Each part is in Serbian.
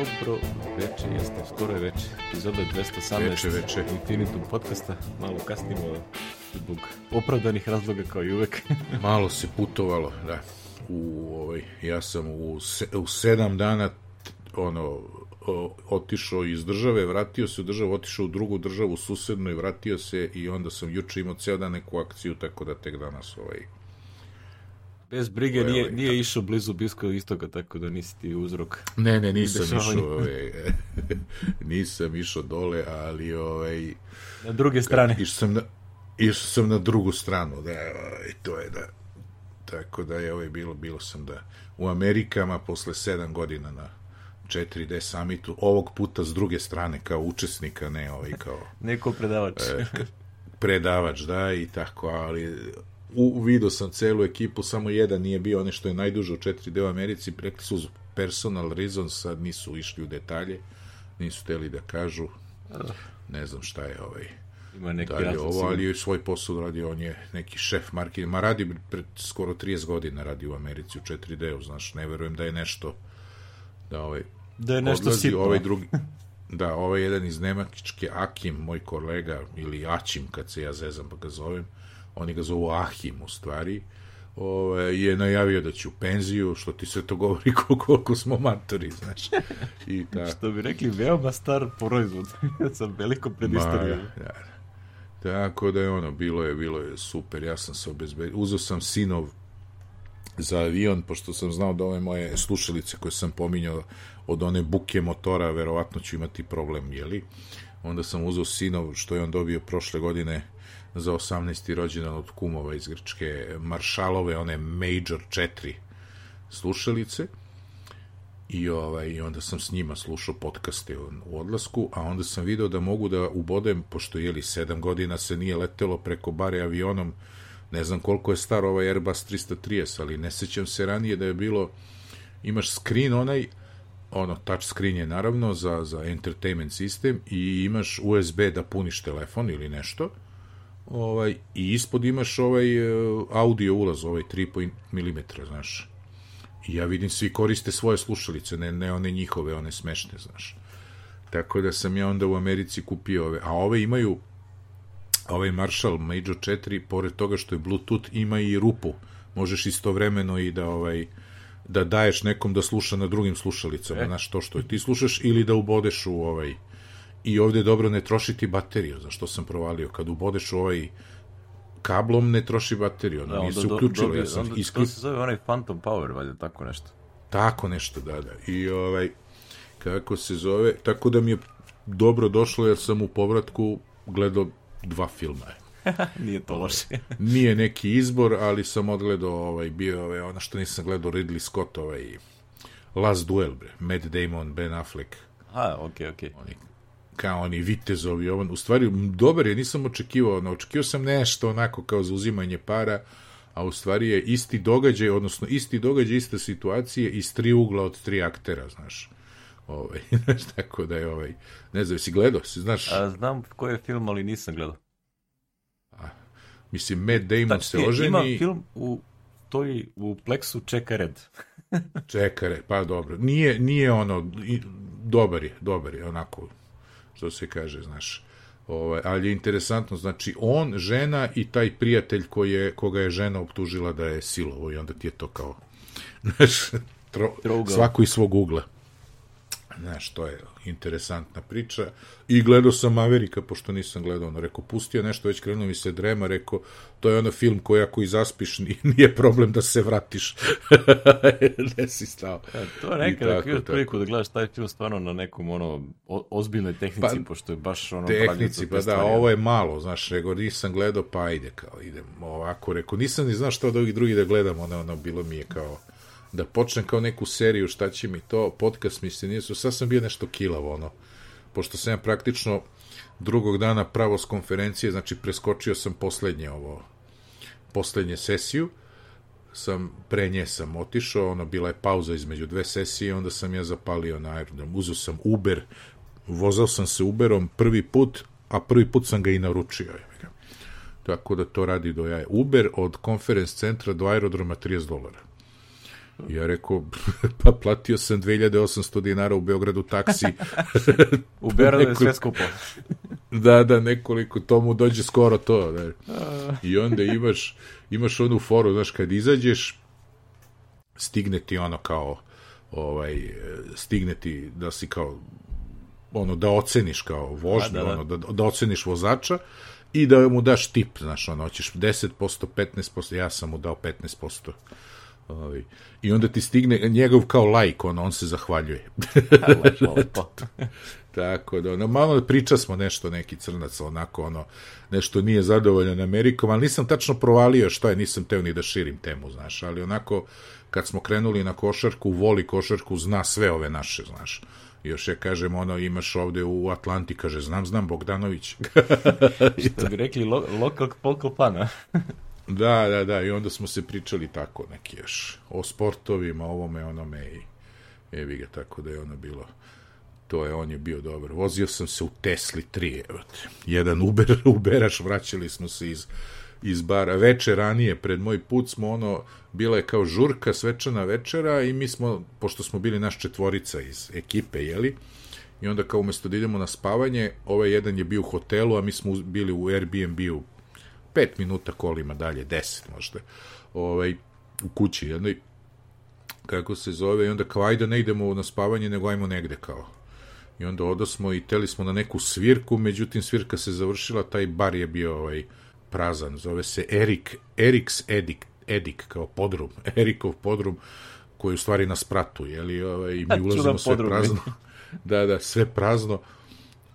Dobro veče, jeste, skoro je veče. Epizoda 218 Veče, veče. Infinitum podcasta. Malo kasnimo zbog opravdanih razloga kao i uvek. Malo se putovalo, da. U, ovaj, ja sam u, se, u sedam dana ono, o, otišao iz države, vratio se u državu, otišao u drugu državu susednu i vratio se i onda sam juče imao ceo dan neku akciju, tako da tek danas ovaj, Bez brige nije, ovaj, nije išao blizu Bliskog istoga, tako da nisi ti uzrok. Ne, ne, nisam Dešavanje. išao, ovaj, nisam išao dole, ali ovaj, Na druge strane. išao sam na, išao sam na drugu stranu, da, i to je da, tako da je ovaj bilo, bilo sam da, u Amerikama posle sedam godina na 4D summitu, ovog puta s druge strane kao učesnika, ne ovaj kao Neko predavač. E, predavač, da, i tako, ali u, vidio sam celu ekipu, samo jedan nije bio, onaj što je najduže u 4D u Americi, rekli su personal reasons, sad nisu išli u detalje, nisu teli da kažu, ne znam šta je ovaj, Ima neki dalje razlog. ovo, ali je svoj posao radio, on je neki šef marketing, ma radi pred skoro 30 godina radi u Americi u 4D-u, znaš, ne verujem da je nešto, da ovaj, Da je nešto odlazi sitno. ovaj drugi da, ovaj jedan iz Nemačke Akim, moj kolega ili Ačim kad se ja zezam pa ga zovem oni ga zovu Ahim u stvari ovaj, je najavio da će u penziju što ti sve to govori koliko, koliko smo matori znaš i tako Što bi rekli, veoma star proizvod. Sa velikom predistorijom. da. Tako da je ono, bilo je, bilo je super, ja sam se obezbedio, uzeo sam sinov za avion, pošto sam znao da ove moje slušalice koje sam pominjao od one buke motora, verovatno ću imati problem, jeli? Onda sam uzeo sinov, što je on dobio prošle godine za 18. rođendan od kumova iz Grčke, Maršalove, one Major 4 slušalice, i ovaj onda sam s njima slušao podcaste u odlasku, a onda sam video da mogu da ubodem pošto je li 7 godina se nije letelo preko bare avionom. Ne znam koliko je star ovaj Airbus 330, ali ne sećam se ranije da je bilo imaš screen onaj ono touch screen je naravno za za entertainment sistem i imaš USB da puniš telefon ili nešto. Ovaj i ispod imaš ovaj e, audio ulaz, ovaj 3,5 mm, znaš. I ja vidim svi koriste svoje slušalice, ne, ne one njihove, one smešne, znaš. Tako da sam ja onda u Americi kupio ove, a ove imaju ovaj Marshall Major 4, pored toga što je Bluetooth, ima i rupu. Možeš istovremeno i da ovaj da daješ nekom da sluša na drugim slušalicama, E. znaš to što ti slušaš, ili da ubodeš u ovaj i ovde je dobro ne trošiti bateriju, za što sam provalio. Kad ubodeš ovaj kablom ne troši bateriju, ono Da, nije se do- uključilo, dobije- ja sam onda. To se zove onaj Phantom Power, valjda, tako nešto. Tako nešto, da, da. I ovaj, kako se zove, tako da mi je dobro došlo jer sam u povratku gledao dva filma. Nije to loše. Nije neki izbor, ali sam odgledao ovaj, bio ovaj, ono što nisam gledao Ridley Scott, ovaj, Last Duel, bre, Matt Damon, Ben Affleck, A, okej, okej. oni kao oni vitezovi, on, u stvari, dobar je, nisam očekivao, ono, očekivao sam nešto onako kao za uzimanje para, a u stvari je isti događaj, odnosno isti događaj, ista situacija iz tri ugla od tri aktera, znaš. Ovaj, znaš, tako da je ovaj, ne znam, si gledao, si, znaš, A, znam koji je film, ali nisam gledao. mislim, Matt Damon se Tačnije, oženi, ima film u stoji u Plexu čeka red. čekare, pa dobro, nije, nije ono, dobar je, dobar je, onako, što se kaže, znaš, ovaj, ali je interesantno, znači, on, žena i taj prijatelj koji je, koga je žena optužila da je silovo i onda ti je to kao, znaš, tro, svako iz svog ugla. Znaš, to je interesantna priča. I gledao sam Amerika, pošto nisam gledao, ono, rekao, pustio nešto, već krenuo mi se drema, rekao, to je ono film koji ako i zaspiš, nije, problem da se vratiš. ne si stao. E, to nekada tako, tako. priliku da gledaš taj film stvarno na nekom ono o, ozbiljnoj tehnici, Pa, pošto je baš ono tehnici, pa da, ovo je malo, znaš, nego nisam gledao, pa ajde, kao, idem ovako, rekao, nisam ni znao šta od ovih drugih da gledam, ono, ono, bilo mi je kao, da počnem kao neku seriju, šta će mi to, podcast mi se nije su, sad sam bio nešto kilav, ono, pošto sam ja praktično drugog dana pravo s konferencije, znači preskočio sam poslednje ovo, poslednje sesiju, sam, pre nje sam otišao, ono, bila je pauza između dve sesije, onda sam ja zapalio na aerodrom, uzeo sam Uber, vozao sam se Uberom prvi put, a prvi put sam ga i naručio. Tako da to radi do jaja. Uber od konferens centra do aerodroma 30 dolara. Ja rekao, pa platio sam 2800 dinara u Beogradu taksi. u Beogradu je sve skupo. da, da, nekoliko, to mu dođe skoro to. Da. I onda imaš, imaš onu foru, znaš, kad izađeš, stigne ti ono kao, ovaj, stigne ti da si kao, ono, da oceniš kao vožnju, da, da. ono, da, da oceniš vozača, i da mu daš tip, znaš, ono, hoćeš 10%, 15%, ja sam mu dao 15%. Ovaj. I onda ti stigne njegov kao lajk, ono, on se zahvaljuje. lepo, lepo. Tako da, ono, malo priča smo nešto, neki crnac, onako, ono, nešto nije zadovoljan Amerikom, ali nisam tačno provalio što je, nisam teo ni da širim temu, znaš, ali onako, kad smo krenuli na košarku, voli košarku, zna sve ove naše, znaš. Još je, kažem, ono, imaš ovde u Atlanti, kaže, znam, znam, Bogdanović. Što bi rekli, lo, lokal polkal pana. Da, da, da, i onda smo se pričali tako neki još, o sportovima, ovome, onome i evi ga, tako da je ono bilo to je, on je bio dobar. Vozio sam se u Tesli 3, evo te. Jedan Uber, Uberaš, vraćali smo se iz, iz bara. Veče ranije, pred moj put smo ono, bila je kao žurka, svečana večera i mi smo, pošto smo bili naš četvorica iz ekipe, jeli, i onda kao umesto da idemo na spavanje, ovaj jedan je bio u hotelu, a mi smo bili u Airbnb-u pet minuta kolima dalje, deset možda, ovaj, u kući jednoj, kako se zove, i onda kao ajde ne idemo na spavanje, nego ajmo negde kao. I onda odosmo i teli smo na neku svirku, međutim svirka se završila, taj bar je bio ovaj, prazan, zove se Erik, Eriks Edik, Edik kao podrum, Erikov podrum, koji u stvari na spratu, jeli, ovaj, i mi ulazimo sve podrum. prazno. da, da, sve prazno.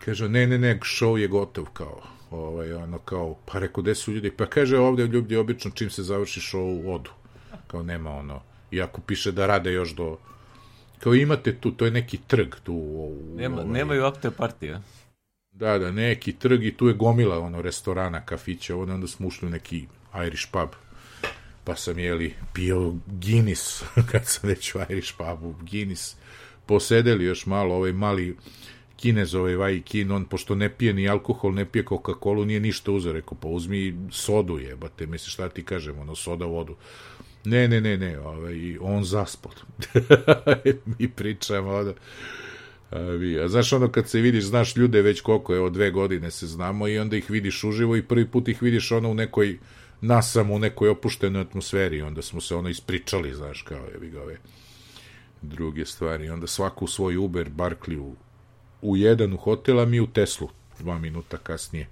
Kaže, ne, ne, ne, show je gotov, kao, ovaj, ono, kao, pa rekao, gde su ljudi? Pa kaže, ovde ljudi obično čim se završi show u odu. Kao, nema ono, iako piše da rade još do, kao imate tu, to je neki trg tu. U, Nema, ovaj, nemaju akte partija. Da, da, neki trg i tu je gomila ono restorana, kafića, onda, onda smo ušli u neki Irish pub pa sam jeli pio Guinness kad sam već u Irish pubu Guinness posedeli još malo ovaj mali kinez ovaj vaj kin, on pošto ne pije ni alkohol, ne pije Coca-Colu, nije ništa uzeo, rekao, pa uzmi sodu jebate, misli šta ti kažem, ono, soda vodu. Ne, ne, ne, ne, ovaj, on zaspod. Mi pričamo, ono, vi, a znaš ono kad se vidiš, znaš ljude već koliko, evo dve godine se znamo i onda ih vidiš uživo i prvi put ih vidiš ono u nekoj nasam u nekoj opuštenoj atmosferi, onda smo se ono ispričali, znaš, kao je ga ove druge stvari. Onda svaku svoj Uber, Barkley u, jedan u hotel, a mi u Teslu, dva minuta kasnije.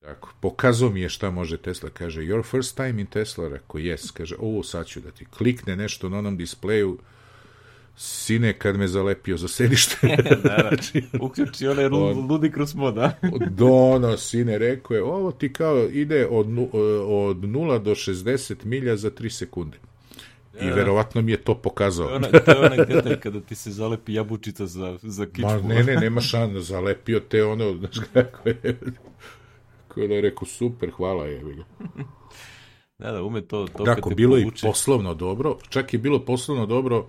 Tako, pokazao mi je šta može Tesla, kaže, your first time in Tesla, rekao, yes, kaže, ovo sad ću da ti klikne nešto na onom displeju, sine kad me zalepio za sedište. Znači, uključi onaj ludicrous moda. Dono, sine, rekao je, ovo ti kao ide od, od 0 do 60 milja za 3 sekunde. I da. verovatno mi je to pokazao. To je onaj detalj kada ti se zalepi jabučica za, za kičmu. Ma ne, ne, nema šana, zalepio te ono, znaš kako je. Kako da je rekao, super, hvala je. Da, da, ume to, to Tako, bilo je poslovno dobro, čak je bilo poslovno dobro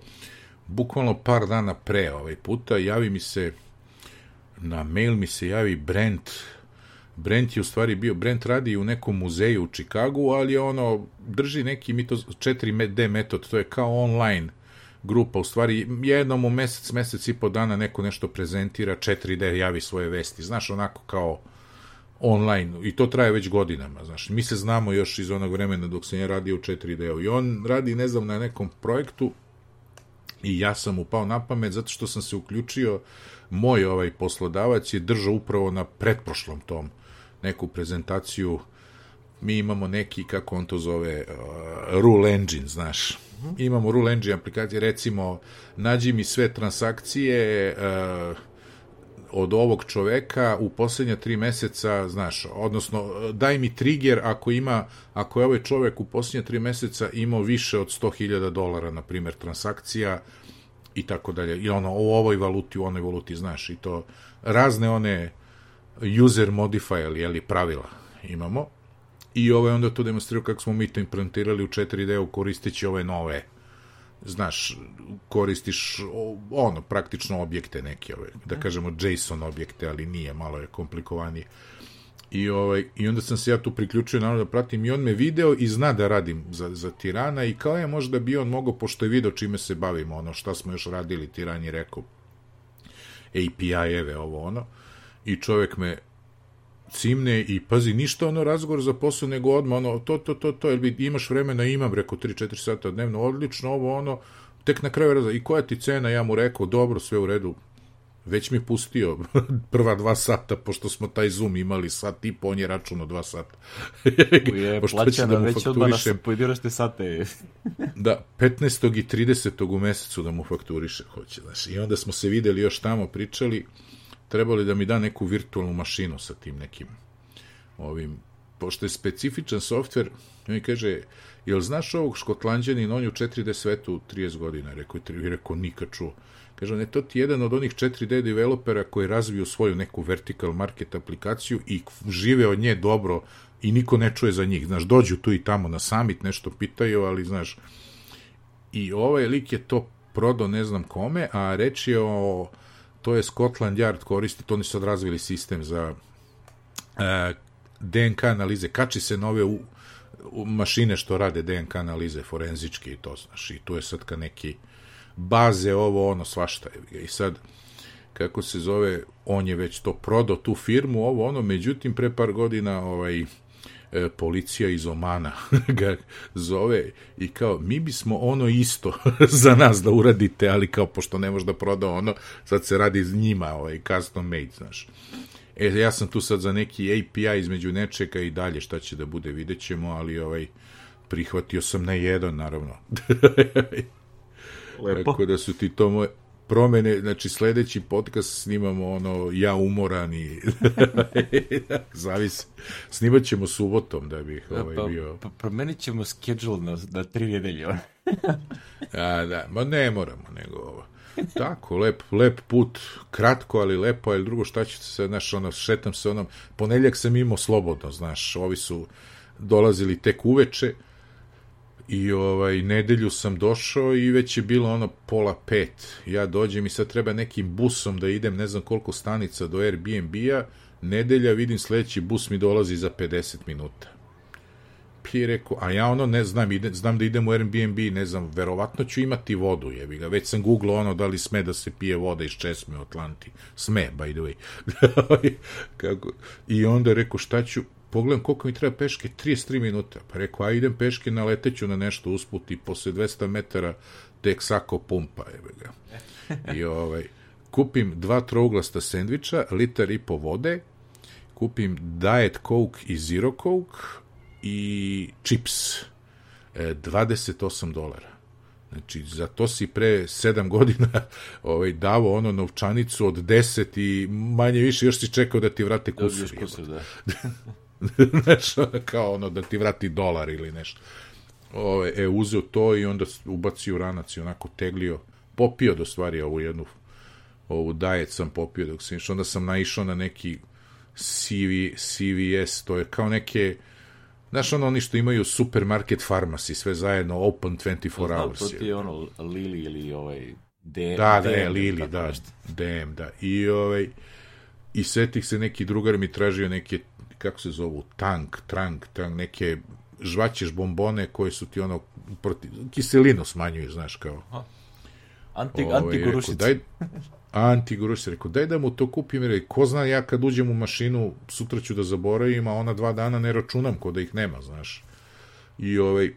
bukvalno par dana pre ovaj puta, javi mi se, na mail mi se javi Brent, Brent je u stvari bio, Brent radi u nekom muzeju u Čikagu, ali ono, drži neki mito, 4D metod, to je kao online grupa, u stvari jednom u mesec, mesec i po dana neko nešto prezentira, 4D javi svoje vesti, znaš, onako kao online, i to traje već godinama, znaš, mi se znamo još iz onog vremena dok sam ja radio u 4D-u, i on radi, ne znam, na nekom projektu, i ja sam upao na pamet zato što sam se uključio moj ovaj poslodavac je držao upravo na pretprošlom tom neku prezentaciju. Mi imamo neki, kako on to zove uh, rule engine, znaš. Uh mhm. imamo rule engine aplikacije recimo nađi mi sve transakcije uh, od ovog čoveka u poslednja tri meseca, znaš, odnosno daj mi trigger ako ima, ako je ovaj čovek u poslednja tri meseca imao više od 100.000 dolara, na primer, transakcija i tako dalje, i ono, u ovoj valuti, u onoj valuti, znaš, i to razne one user modifier, jeli, pravila imamo, i ovo je onda to demonstrirao kako smo mi to implementirali u 4D-u koristeći ove nove znaš, koristiš ono, praktično objekte neke ove, da kažemo JSON objekte, ali nije, malo je komplikovanije. I, ovaj, I onda sam se ja tu priključio naravno da pratim i on me video i zna da radim za, za Tirana i kao je možda bi on mogao, pošto je video čime se bavimo, ono šta smo još radili, Tiran je rekao API-eve, ovo ono, i čovek me cimne i pazi, ništa ono razgovor za posao, nego odmah ono, to, to, to, to, jel bi imaš vremena, imam, rekao, 3-4 sata dnevno, odlično, ovo ono, tek na kraju razgovor, i koja ti cena, ja mu rekao, dobro, sve u redu, već mi pustio prva dva sata, pošto smo taj Zoom imali sat i po, on je računo dva sata. je plaćano da već odmah na pojedinačne sate. da, 15. i 30. u mesecu da mu fakturiše, hoće, znaš. I onda smo se videli još tamo, pričali, trebali da mi da neku virtualnu mašinu sa tim nekim ovim, pošto je specifičan softver, mi kaže, jel znaš ovog škotlanđanin, on je u 4D svetu 30 godina, rekao je, rekao, nikad čuo. Kaže, ne, to ti je jedan od onih 4D developera koji razviju svoju neku vertical market aplikaciju i žive od nje dobro i niko ne čuje za njih. Znaš, dođu tu i tamo na summit, nešto pitaju, ali, znaš, i ovaj lik je to prodao ne znam kome, a reč je o, to je Scotland Yard koristi, to oni su sad razvili sistem za uh, e, DNK analize, kači se nove u, u mašine što rade DNK analize forenzičke i to, znaš, i tu je sad ka neki baze, ovo, ono, svašta je. I sad, kako se zove, on je već to prodao, tu firmu, ovo, ono, međutim, pre par godina, ovaj, e, policija iz Omana ga zove i kao, mi bismo ono isto za nas da uradite, ali kao, pošto ne može da proda ono, sad se radi njima, ovaj, custom made, znaš. E, ja sam tu sad za neki API između nečeka i dalje šta će da bude, vidjet ćemo, ali ovaj, prihvatio sam na jedan, naravno. Lepo. Tako da su ti to moje promene, znači sledeći podcast snimamo ono ja umoran i zavisi. Snimat ćemo subotom da bih ovaj pa, bio. Pa, promenit ćemo schedule na, na tri nedelje. A, da, ma ne moramo, nego ovo. Tako, lep, lep put, kratko, ali lepo, ali drugo šta ćete se, znaš, ono, šetam se onom, ponedeljak sam imao slobodno, znaš, ovi su dolazili tek uveče, I ovaj, nedelju sam došao i već je bilo ono pola pet. Ja dođem i sad treba nekim busom da idem, ne znam koliko stanica do Airbnb-a. Nedelja vidim sledeći bus mi dolazi za 50 minuta. Pi rekao, a ja ono ne znam, ide, znam da idem u Airbnb, ne znam, verovatno ću imati vodu, jebi ga. Već sam googlao ono da li sme da se pije voda iz česme u Atlanti. Sme, by the way. Kako? I onda rekao, šta ću, pogledam koliko mi treba peške, 33 minuta. Pa rekao, a idem peške, naleteću na nešto usput i posle 200 metara tek sako pumpa, jebe ga. I ovaj, kupim dva trouglasta sendviča, litar i po vode, kupim Diet Coke i Zero Coke i chips. E, 28 dolara. Znači, za to si pre 7 godina ovaj, davo ono novčanicu od 10 i manje više još si čekao da ti vrate kusur. kusur da. nešto kao ono da ti vrati dolar ili nešto. Ove, e, uzeo to i onda ubacio ranac i onako teglio, popio do stvari ovu jednu ovu dajet sam popio dok sam išao, onda sam naišao na neki CV, CVS, to je kao neke Znaš, ono, oni što imaju supermarket farmacy, sve zajedno, open 24 Znam, hours. To ti je ono, Lili ili ovaj... D, da, da, DM, Lili, da, DM, da. I, ovaj, i setih se neki drugar mi tražio neke kako se zovu, tank, trank, tank, neke žvaćeš bombone koje su ti ono protiv, kiselinu smanjuju, znaš, kao. Anti, ovaj, antigurušice. Daj, antigurušice. Rekao, daj da mu to kupim, jer ko zna, ja kad uđem u mašinu, sutra ću da zaboravim, a ona dva dana ne računam ko da ih nema, znaš. I ovaj,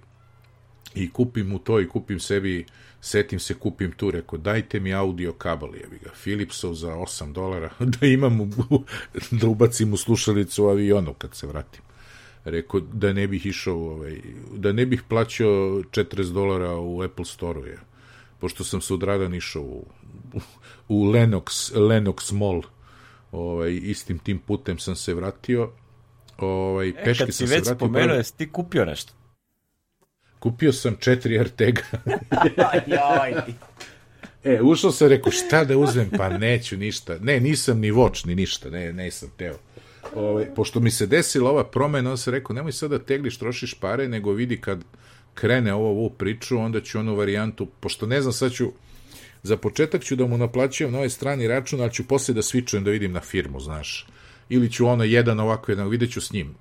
i kupim mu to i kupim sebi setim se, kupim tu, rekao, dajte mi audio kabel, jebi ga, Philipsov za 8 dolara, da imam, da ubacim u slušalicu u avionu kad se vratim. Rekao, da ne bih išao, ovaj, da ne bih plaćao 40 dolara u Apple Store-u, je. Pošto sam se odradan išao u, u Lenox, Lenox Mall, ovaj, istim tim putem sam se vratio, ovaj, e, peške sam se vratio. Kad si već spomenuo, jesi ti kupio nešto? Kupio sam četiri Artega. e, ušao sam, rekao, šta da uzmem? Pa neću ništa. Ne, nisam ni voč, ni ništa. Ne, nisam teo. Ove, ovaj, pošto mi se desila ova promena, on se rekao, nemoj sada da tegliš, trošiš pare, nego vidi kad krene ovo ovu priču, onda ću onu varijantu, pošto ne znam, sad ću, za početak ću da mu naplaćujem na ovaj strani račun, ali ću posle da svičujem da vidim na firmu, znaš ili ću ono jedan ovako jedan, vidjet ću s njim.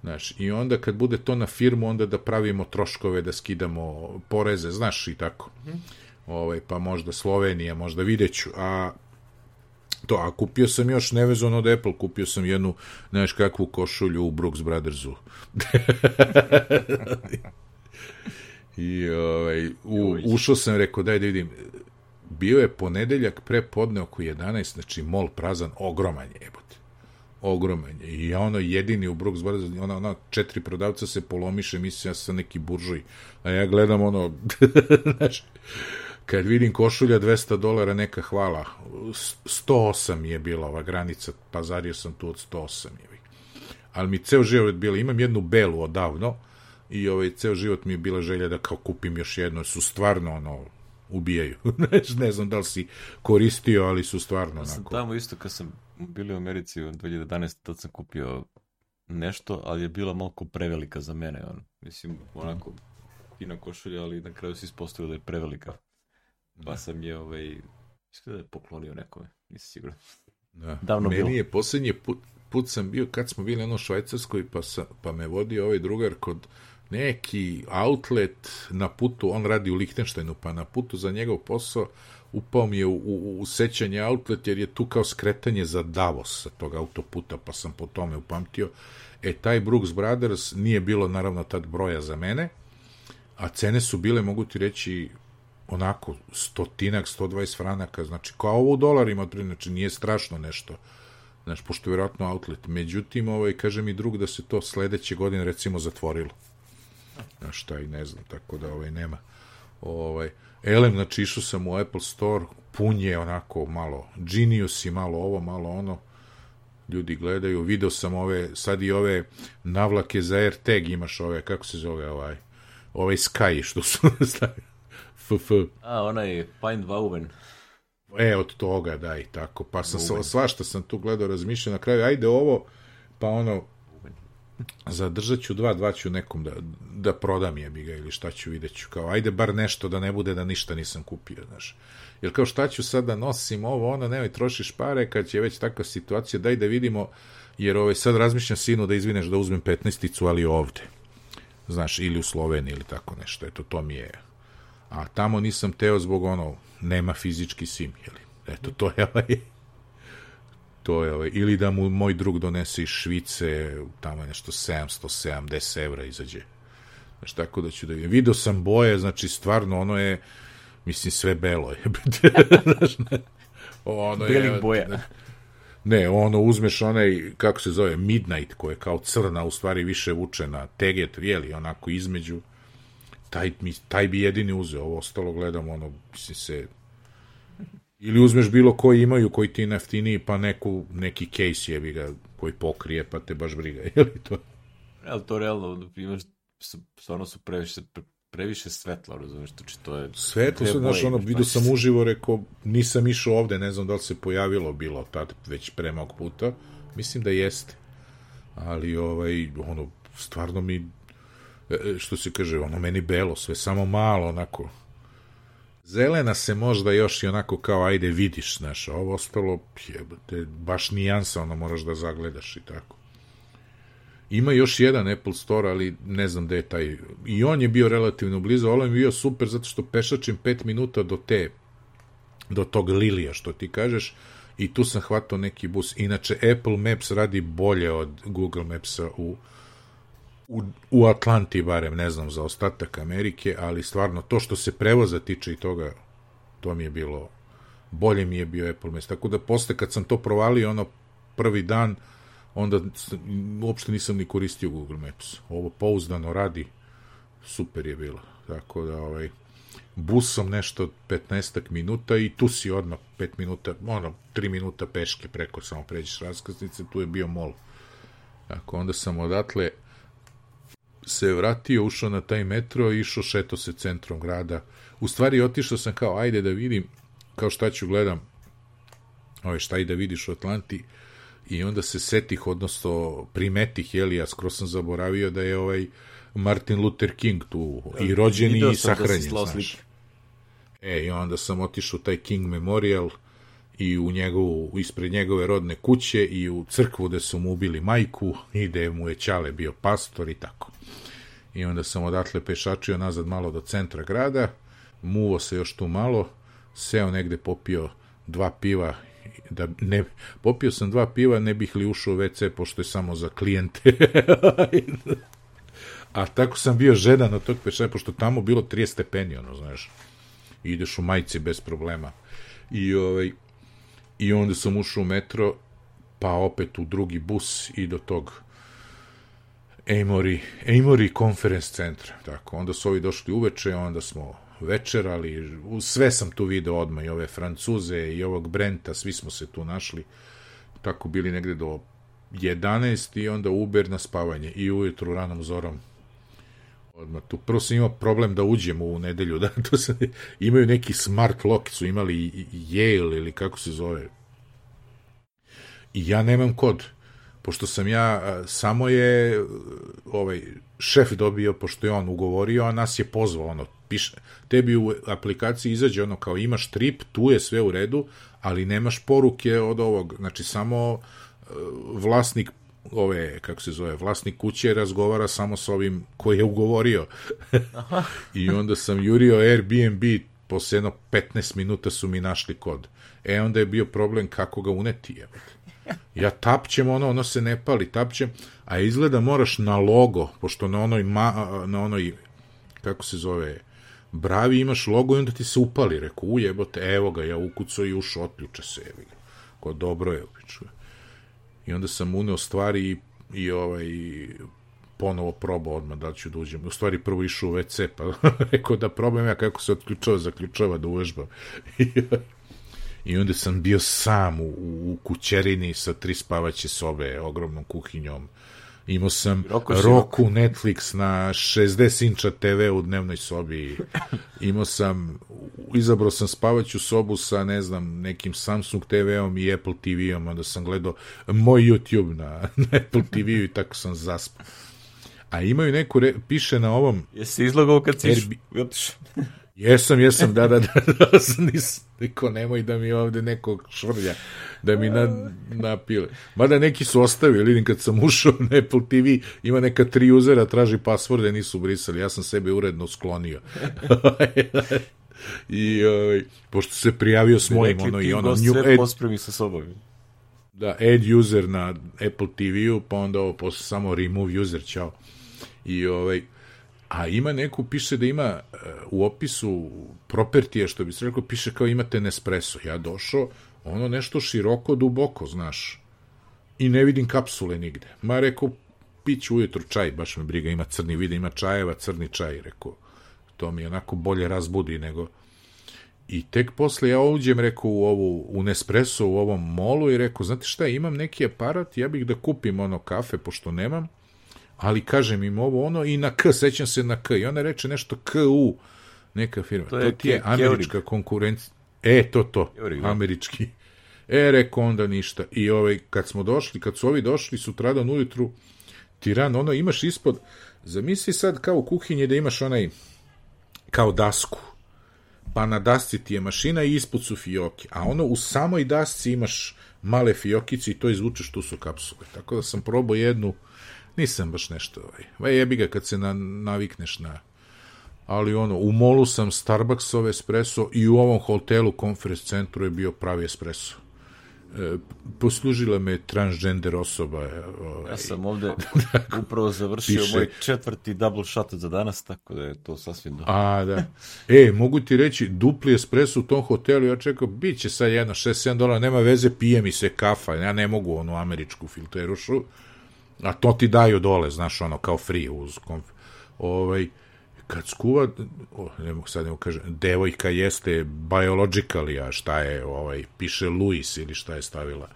Znaš, i onda kad bude to na firmu, onda da pravimo troškove, da skidamo poreze, znaš, i tako. Mm -hmm. ovaj, pa možda Slovenija, možda videću. A to, a kupio sam još nevezano od Apple, kupio sam jednu, znaš kakvu košulju u Brooks Brothersu. I ovaj, u, ušao sam, rekao, daj da vidim, bio je ponedeljak pre podne oko 11, znači mol prazan, ogroman je. Ogroman je. I ono jedini u Brooks Brothers, ona, ona četiri prodavca se polomiše, mislim ja sam neki buržuj. A ja gledam ono, znači, kad vidim košulja 200 dolara, neka hvala. 108 je bila ova granica, pazario sam tu od 108 je. Ali mi ceo život bilo, imam jednu belu odavno, i ovaj ceo život mi je bila želja da kao kupim još jedno, su stvarno ono ubijaju. ne znam da li si koristio, ali su stvarno ja sam onako. tamo isto kad sam bili u Americi u 2011. tad sam kupio nešto, ali je bila malo prevelika za mene. On. Mislim, onako fina košulja, ali na kraju se ispostavio da je prevelika. Pa da. sam je, ovaj, mislim da je poklonio nekome, nisam siguran. Da. Davno Meni bilo. je poslednji put, put sam bio kad smo bili ono Švajcarskoj, pa, sa, pa me vodi ovaj drugar kod neki outlet na putu, on radi u Lichtensteinu, pa na putu za njegov posao upao mi je u, u, u sećanje outlet, jer je tu kao skretanje za Davos sa tog autoputa, pa sam po tome upamtio. E, taj Brooks Brothers nije bilo, naravno, tad broja za mene, a cene su bile, mogu ti reći, onako, stotinak, 120 franaka, znači, kao ovo u dolarima, znači, nije strašno nešto, znači, pošto je vjerojatno outlet. Međutim, ovaj, kaže mi drug da se to sledeće godine, recimo, zatvorilo na šta i ne znam, tako da ovaj nema. Ovaj, Elem, znači išao sam u Apple Store, pun je onako malo Genius i malo ovo, malo ono, ljudi gledaju, video sam ove, sad i ove navlake za AirTag imaš ove, kako se zove ovaj, ovaj Sky, što su FF. A, onaj Find Woven. E, od toga, da, i tako. Pa sam, svašta sam tu gledao, razmišljao na kraju, ajde ovo, pa ono, zadržat ću dva, dva ću nekom da, da prodam je bi ga ili šta ću, vidjet ću. Kao, ajde bar nešto da ne bude da ništa nisam kupio, znaš. Jer kao šta ću sad da nosim ovo, ono, nemoj trošiš pare, kad će već takva situacija, daj da vidimo, jer ovaj, sad razmišljam sinu da izvineš da uzmem 15-icu, ali ovde. Znaš, ili u Sloveniji ili tako nešto, eto, to mi je. A tamo nisam teo zbog ono, nema fizički sim, jeli. Eto, to je ovaj to je, ovaj, ili da mu moj drug donese iz Švice, tamo je nešto 770 evra izađe. Znači, tako da ću da vidim. Video sam boje, znači, stvarno, ono je, mislim, sve belo je. ono Belih je, boja. Ne, ono, uzmeš onaj, kako se zove, Midnight, koja je kao crna, u stvari više vuče na teget, jeli, onako između, taj, taj bi jedini uzeo, ovo ostalo gledam, ono, mislim se, Ili uzmeš bilo koji imaju, koji ti neftiniji, pa neku, neki case jebi ga, koji pokrije, pa te baš briga, je li to? Ali to realno, imaš, stvarno su previše, previše svetla, razumiješ, znači to je... Svetlo se, znaš, ono, vidio sam uživo, rekao, nisam išao ovde, ne znam da li se pojavilo bilo tad, već pre mog puta, mislim da jeste, ali, ovaj, ono, stvarno mi, e, e, što se kaže, ono, meni belo, sve samo malo, onako, Zelena se možda još i onako kao ajde vidiš, znaš, ovo ostalo jebate, baš nijansa, ono moraš da zagledaš i tako. Ima još jedan Apple Store, ali ne znam gde je taj. I on je bio relativno blizu, ali je bio super zato što pešačim 5 minuta do te do tog Lilija, što ti kažeš, i tu sam hvatao neki bus. Inače, Apple Maps radi bolje od Google Mapsa u u, u Atlanti barem, ne znam za ostatak Amerike, ali stvarno to što se prevoza tiče i toga, to mi je bilo, bolje mi je bio Apple Maps. Tako da posle kad sam to provalio, ono prvi dan, onda uopšte nisam ni koristio Google Maps. Ovo pouzdano radi, super je bilo. Tako da, ovaj, busom nešto 15 minuta i tu si odmah 5 minuta, ono, 3 minuta peške preko, samo pređeš raskaznice, tu je bio mol. Tako, onda sam odatle se vratio, ušao na taj metro i išao šeto se centrom grada. U stvari otišao sam kao, ajde da vidim, kao šta ću gledam, ove, šta i da vidiš u Atlanti, i onda se setih, odnosno primetih, jeli, ja skoro sam zaboravio da je ovaj Martin Luther King tu i rođeni i da sahranjen, da znaš. E, i onda sam otišao taj King Memorial i u njegovu, ispred njegove rodne kuće i u crkvu gde su mu ubili majku i gde mu je Ćale bio pastor i tako. I onda sam odatle pešačio nazad malo do centra grada, muvo se još tu malo, seo negde popio dva piva da ne, popio sam dva piva, ne bih li ušao u WC, pošto je samo za klijente. A tako sam bio žedan od tog pešaja, pošto tamo bilo 30 stepeni, ono, znaš. Ideš u majici bez problema. I, ovaj, I onda sam ušao u metro, pa opet u drugi bus i do tog Amory, Amory Conference centra. Tako, onda su ovi došli uveče, onda smo večerali, sve sam tu video odmah, i ove Francuze i ovog Brenta, svi smo se tu našli, tako bili negde do 11 i onda Uber na spavanje i ujutru ranom zorom odmah tu. Prvo sam imao problem da uđem u nedelju, da to sam, imaju neki smart lock, su imali Yale ili kako se zove. I ja nemam kod pošto sam ja, samo je ovaj šef dobio, pošto je on ugovorio, a nas je pozvao, ono, piše, tebi u aplikaciji izađe ono kao imaš trip, tu je sve u redu, ali nemaš poruke od ovog, znači samo vlasnik ove, kako se zove, vlasnik kuće razgovara samo sa ovim koji je ugovorio. I onda sam jurio Airbnb, posle jedno 15 minuta su mi našli kod. E, onda je bio problem kako ga uneti, jebate. Ja tapćem ono, ono se ne pali, tapćem, a izgleda moraš na logo, pošto na onoj, ma, na onoj kako se zove, bravi imaš logo i onda ti se upali, reku, ujebote, evo ga, ja ukucao i ušao, otključa se, evo ga. Ko dobro je, upiču. I onda sam uneo stvari i, i ovaj, ponovo probao odmah da ću da uđem. U stvari prvo išao u WC, pa rekao da probam ja kako se otključava, zaključava da uvežbam. I onda sam bio sam u, u kućerini sa tri spavaće sobe, ogromnom kuhinjom. Imao sam Roku, Roku Netflix na 60 inča TV u dnevnoj sobi. Imao sam, izabrao sam spavaću sobu sa, ne znam, nekim Samsung TV-om i Apple TV-om, onda sam gledao moj YouTube na, na Apple TV-u i tako sam zaspao. A imaju neku, re, piše na ovom... Jesi izlogao kad si Airbnb... Jesam, jesam, da, da, da, da, sam nis, neko, nemoj da mi ovde neko švrlja, da mi na, napile. Mada neki su ostavili, vidim kad sam ušao na Apple TV, ima neka tri uzera, traži pasvorde, nisu brisali, ja sam sebe uredno sklonio. I, ovaj, pošto se prijavio s mojim, ono, i ono, new, sve pospremi sa sobom. Da, add user na Apple TV-u, pa onda ovo, posle samo remove user, čao. I, ovaj, a ima neku, piše da ima uh, u opisu propertije, što bi se rekao, piše kao imate Nespresso. Ja došao, ono nešto široko, duboko, znaš, i ne vidim kapsule nigde. Ma rekao, piću ujutru čaj, baš me briga, ima crni vide, ima čajeva, crni čaj, rekao, to mi onako bolje razbudi nego... I tek posle ja uđem, rekao, u, ovu, u Nespresso, u ovom molu i rekao, znate šta, imam neki aparat, ja bih da kupim ono kafe, pošto nemam, ali kažem im ovo ono i na K, sećam se na K i ona reče nešto KU, neka firma. To, je, to ti je američka konkurencija. E, to, to, Keurig, da. američki. E, reko onda ništa. I ovaj, kad smo došli, kad su ovi došli sutradan ujutru, tiran, ono, imaš ispod, zamisli sad kao u kuhinji da imaš onaj, kao dasku, pa na dasci ti je mašina i ispod su fioke, a ono u samoj dasci imaš male fiokice i to izvučeš, tu su kapsule. Tako da sam probao jednu, nisam baš nešto, ovaj, ovaj jebi ga kad se na, navikneš na, ali ono, u molu sam Starbucksov espresso i u ovom hotelu, konferens centru je bio pravi espresso. E, poslužila me transgender osoba. Ovaj. Ja sam ovde upravo završio piše, moj četvrti double shot za danas, tako da je to sasvim dobro. A, da. E, mogu ti reći, dupli espresso u tom hotelu, ja čekam, bit će sad jedno 6-7 dolara, nema veze, pije mi se kafa, ja ne mogu onu američku filterušu, a to ti daju dole, znaš, ono, kao free uz konf... Ovaj, kad skuva, o, ne mogu sad ne mogu kažem, devojka jeste biologically, a šta je, ovaj, piše Luis ili šta je stavila,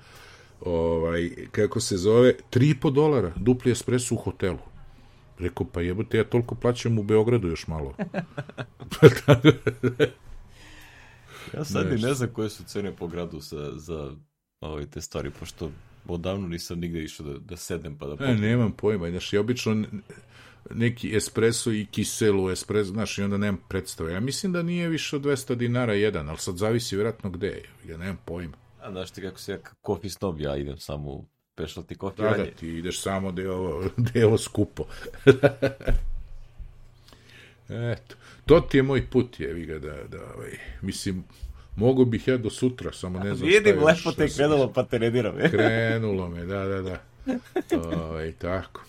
ovaj, kako se zove, 3,5 dolara, dupli espresso u hotelu. Rekao, pa jebote, ja toliko plaćam u Beogradu još malo. ja sad ne, ne znam koje su cene po gradu za, za ovaj, te stvari, pošto odavno nisam nigde išao da, da sedem pa da popijem. Ne, nemam pojma, znaš, ja obično neki espresso i kiselu espresso, znaš, i onda nemam predstave. Ja mislim da nije više od 200 dinara jedan, ali sad zavisi vjerojatno gde je, ja nemam pojma. A znaš ti kako se ja kofi snob, ja idem samo u specialty coffee Da, da, ti ideš samo da je ovo, da je ovo skupo. Eto, to ti je moj put, jevi ga, da, da, ovaj, mislim, mogu bih ja do sutra, samo ne znam Vidim, šta još. lepo te je krenulo, pa te ne diram. je. Krenulo me, da, da, da. Ovaj, tako.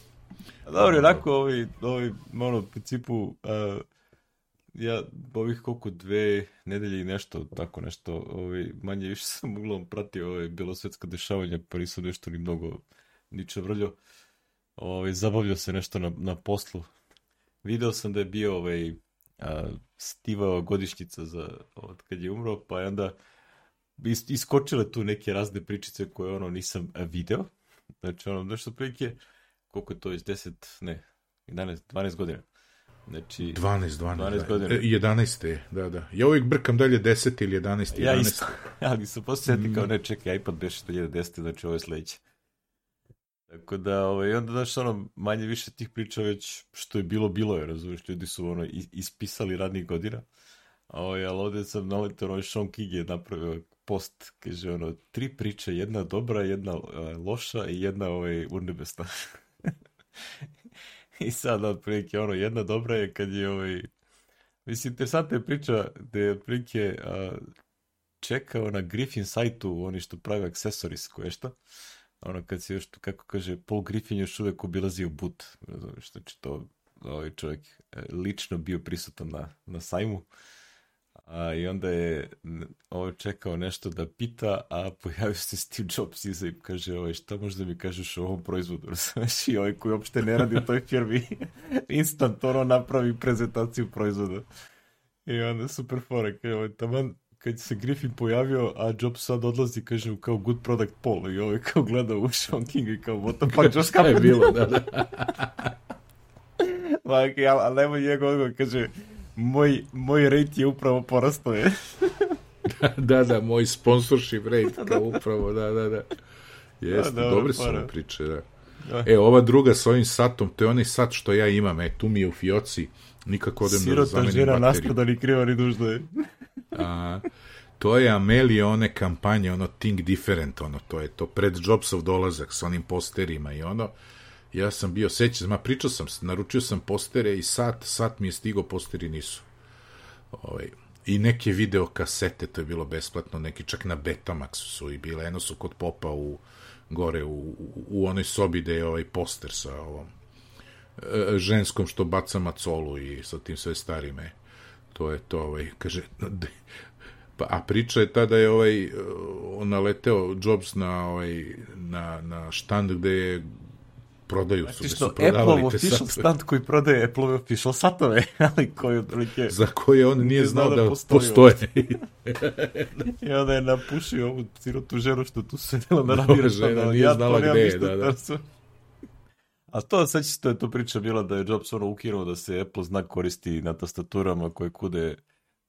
Dobro, onako, ovaj, ovaj, ono, u principu, uh, ja ovih koliko dve nedelje i nešto, tako nešto, ovaj, manje više sam uglavnom pratio ovaj, belosvetska dešavanja, pa nisam nešto ni mnogo ni čevrljao. Ovaj, zabavljao se nešto na, na poslu. Video sam da je bio ovaj, a, Stivao godišnjica za, od kad je umro, pa je onda is, iskočile tu neke razne pričice koje ono nisam a, video. Znači ono nešto prilike, koliko je to iz 10, ne, 11, 12 godina. Znači, 12, 12, 12 da. godina. E, 11. je, da, da. Ja uvijek brkam dalje 10 ili 11, 11. ja isto, ali sam posle Mm. kao ne čekaj, iPad beše 2010, znači ovo je sledeće. Tako da, ovaj, onda, znaš, ono, manje više tih priča već što je bilo, bilo je, razumiješ, ljudi su ono is- ispisali radnih godina. A ovaj, ali ovde sam naletao, ovaj Sean King je napravio post, kaže ono, tri priče, jedna dobra, jedna uh, loša i jedna ovaj, urnebesna. I sad, otprilike, ono, jedna dobra je kad je ovaj, Mislim, interesantna je priča da je otprilike čekao na Griffin sajtu oni što pravi accessories koje šta. Ono kad se još, kako kaže, Paul Griffin još uvek obilazio but. Razumiješ, znači to ovaj čovjek e, lično bio prisutan na, na sajmu. A, I onda je n- ovaj čekao nešto da pita, a pojavio se Steve Jobs iza i kaže, ovaj, šta možda mi kažeš o ovom proizvodu? Razumiješ, i ovaj koji uopšte ne radi u toj firmi, instant ono napravi prezentaciju proizvoda. I onda super fora, kaže, ovaj, taman kad se Griffin pojavio, a Jobs sad odlazi, kaže mu kao good product Paul i ovaj kao gleda u Sean King i kao what the fuck just Šta je happened? bilo, da, da. Like, ja, ali nemoj njegov odgovor, kaže moj, moj rate je upravo porastao je. da, da, moj sponsorship rate, kao upravo, da, da, da. Jeste, Da, dobro, dobre su ove priče, da. Da. E, ova druga s ovim satom, to je onaj sat što ja imam, e, tu mi je u fioci, nikako odem da Sirota zamenim žena bateriju. naspada ni kriva ni dužna je. A, to je Amelija one kampanje, ono Think Different, ono, to je to pred Jobsov dolazak sa onim posterima i ono, ja sam bio, sećam, ma pričao sam, naručio sam postere i sat, sat mi je stigo, posteri nisu. Ovaj, I neke video kasete, to je bilo besplatno, neki čak na Betamaxu su i bile, eno su kod popa u, gore u, u, u onoj sobi gde je ovaj poster sa ovom e, ženskom što baca macolu i sa tim sve starime. To je to, ovaj, kaže, pa, a priča je ta da je ovaj, on naleteo Jobs na, ovaj, na, na štand gde je prodaju su, što su Apple prodavali te official satove, stand koji prodaje Apple official satove, ali koji otprilike... za koje on nije znao da, postoji postoje. I onda je napušio ovu sirotu ženu što tu sedela da Dobra radi. da, nije ja to nemam gde je, ništa da, da. A to, sad to je to priča bila da je Jobs ono ukinuo da se Apple znak koristi na tastaturama koje kude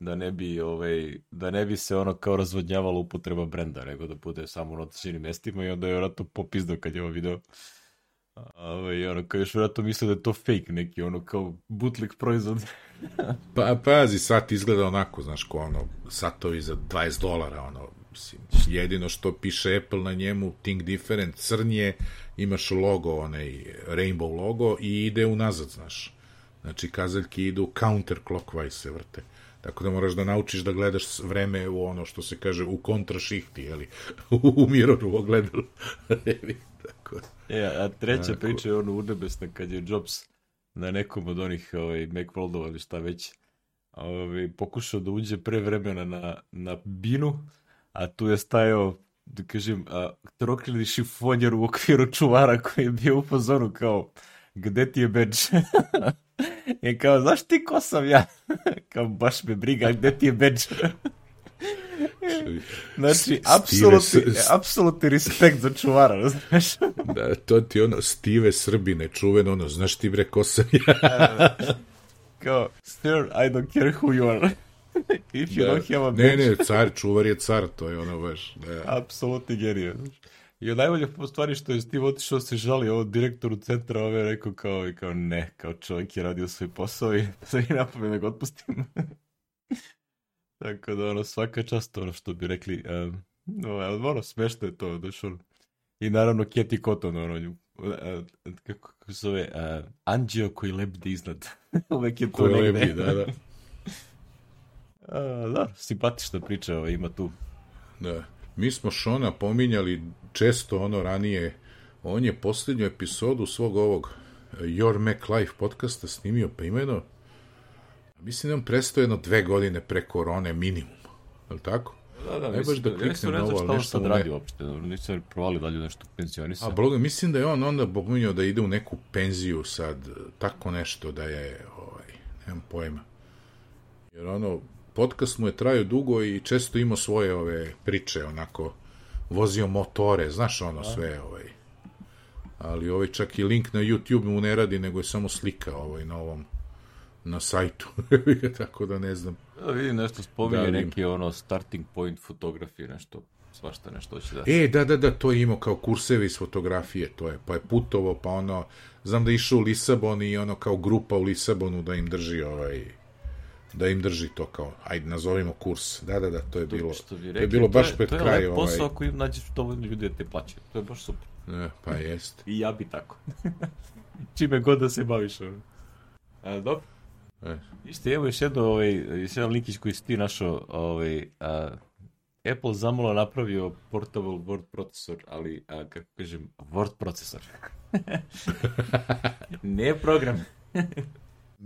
da ne bi ovaj da ne bi se ono kao razvodnjavala upotreba brenda, nego da bude samo na određenim mestima i onda je vjerojatno popizdao kad je ovo video. A, Ovaj, ono, kao još vjerojatno misle da je to fake neki, ono, kao bootleg proizvod. Pa, pazi, sat izgleda onako, znaš, ko ono, satovi za 20 dolara, ono, mislim, jedino što piše Apple na njemu, Think Different, crn je, imaš logo, onaj rainbow logo i ide unazad, znaš. Znači, kazaljke idu counterclockwise se vrte. Tako da moraš da naučiš da gledaš vreme u ono što se kaže u kontrašihti, jeli, u miroru ogledalu. Tako. E, a treća Tako. priča je ono urnebesna kad je Jobs na nekom od onih ovaj, Macworldova ili šta već ovaj, pokušao da uđe pre vremena na, na binu, a tu je stajao da kažem, a, trokrili šifonjer u okviru čuvara koji je bio u fazonu kao gde ti je bedž? I kao, znaš ti ko sam ja? kao, baš me briga, gde ti je bedž? Znači, Steve apsolutni, apsolutni respekt za čuvara, znaš? Da, to ti ono, Stive Srbine, čuveno ono, znaš ti bre ko sam ja? Kao, sir, I don't care who you are. If you don't have a ne, badge, ne, car, čuvar je car, to je ono baš. Da. apsolutni genije. I od najbolje po stvari što je Steve otišao se žali ovo direktoru centra, ove rekao kao, i kao ne, kao čovjek je radio svoj posao i sve i napamet da ga otpustim. Tako da ono svaka čast ono što bi rekli um, No, ono, smešno je to, znaš, ono. I naravno Keti Koton, ono, nju, a, a, kako, kako se zove, a, Anđeo koji lebdi iznad. Uvek je to Koji negde. lebdi, da, da. A, da, simpatična priča ovaj, ima tu. Da. Mi smo Šona pominjali često ono ranije. On je posljednju epizodu svog ovog eh, Your Mac Life podcasta snimio pa ima jedno mislim da je on prestao jedno dve godine pre korone minimum. Je li tako? Da, da, Ne baš da ja kliknem na ovo, šta ali nešto ne- radi uopšte, nisam provalio dalje nešto A pensionisa. bloga, mislim da je on onda pominjao da ide u neku penziju sad, tako nešto da je, ovaj, nemam pojma. Jer ono, podcast mu je trajao dugo i često imao svoje ove priče, onako, vozio motore, znaš ono sve, ovaj. Ali ovaj čak i link na YouTube mu ne radi, nego je samo slika ovaj, na ovom, na sajtu. tako da ne znam. Da, vidim nešto spominje, Da, da, neki ono starting point fotografije, nešto, svašta nešto hoće da... E, da, da, da, to je imao kao kurseve iz fotografije, to je, pa je putovo, pa ono, znam da je išao u Lisabon i ono kao grupa u Lisabonu da im drži ovaj, da im drži to kao, ajde, nazovimo kurs. Da, da, da, to je bilo, što bi to je rekli, bilo baš je- pred to je kraj. Ovaj, posao ako im nađeš dovoljno ljudi da te plaćaju. To je baš super. ne, pa jest. I ja bi tako. Čime god da se baviš. Ono. A, dobro. E. Ište, evo još jedno, ovaj, još jedan linkić koji si ti našao, ovaj, a, Apple zamalo napravio portable word procesor, ali, a, kako kažem, word procesor. ne program.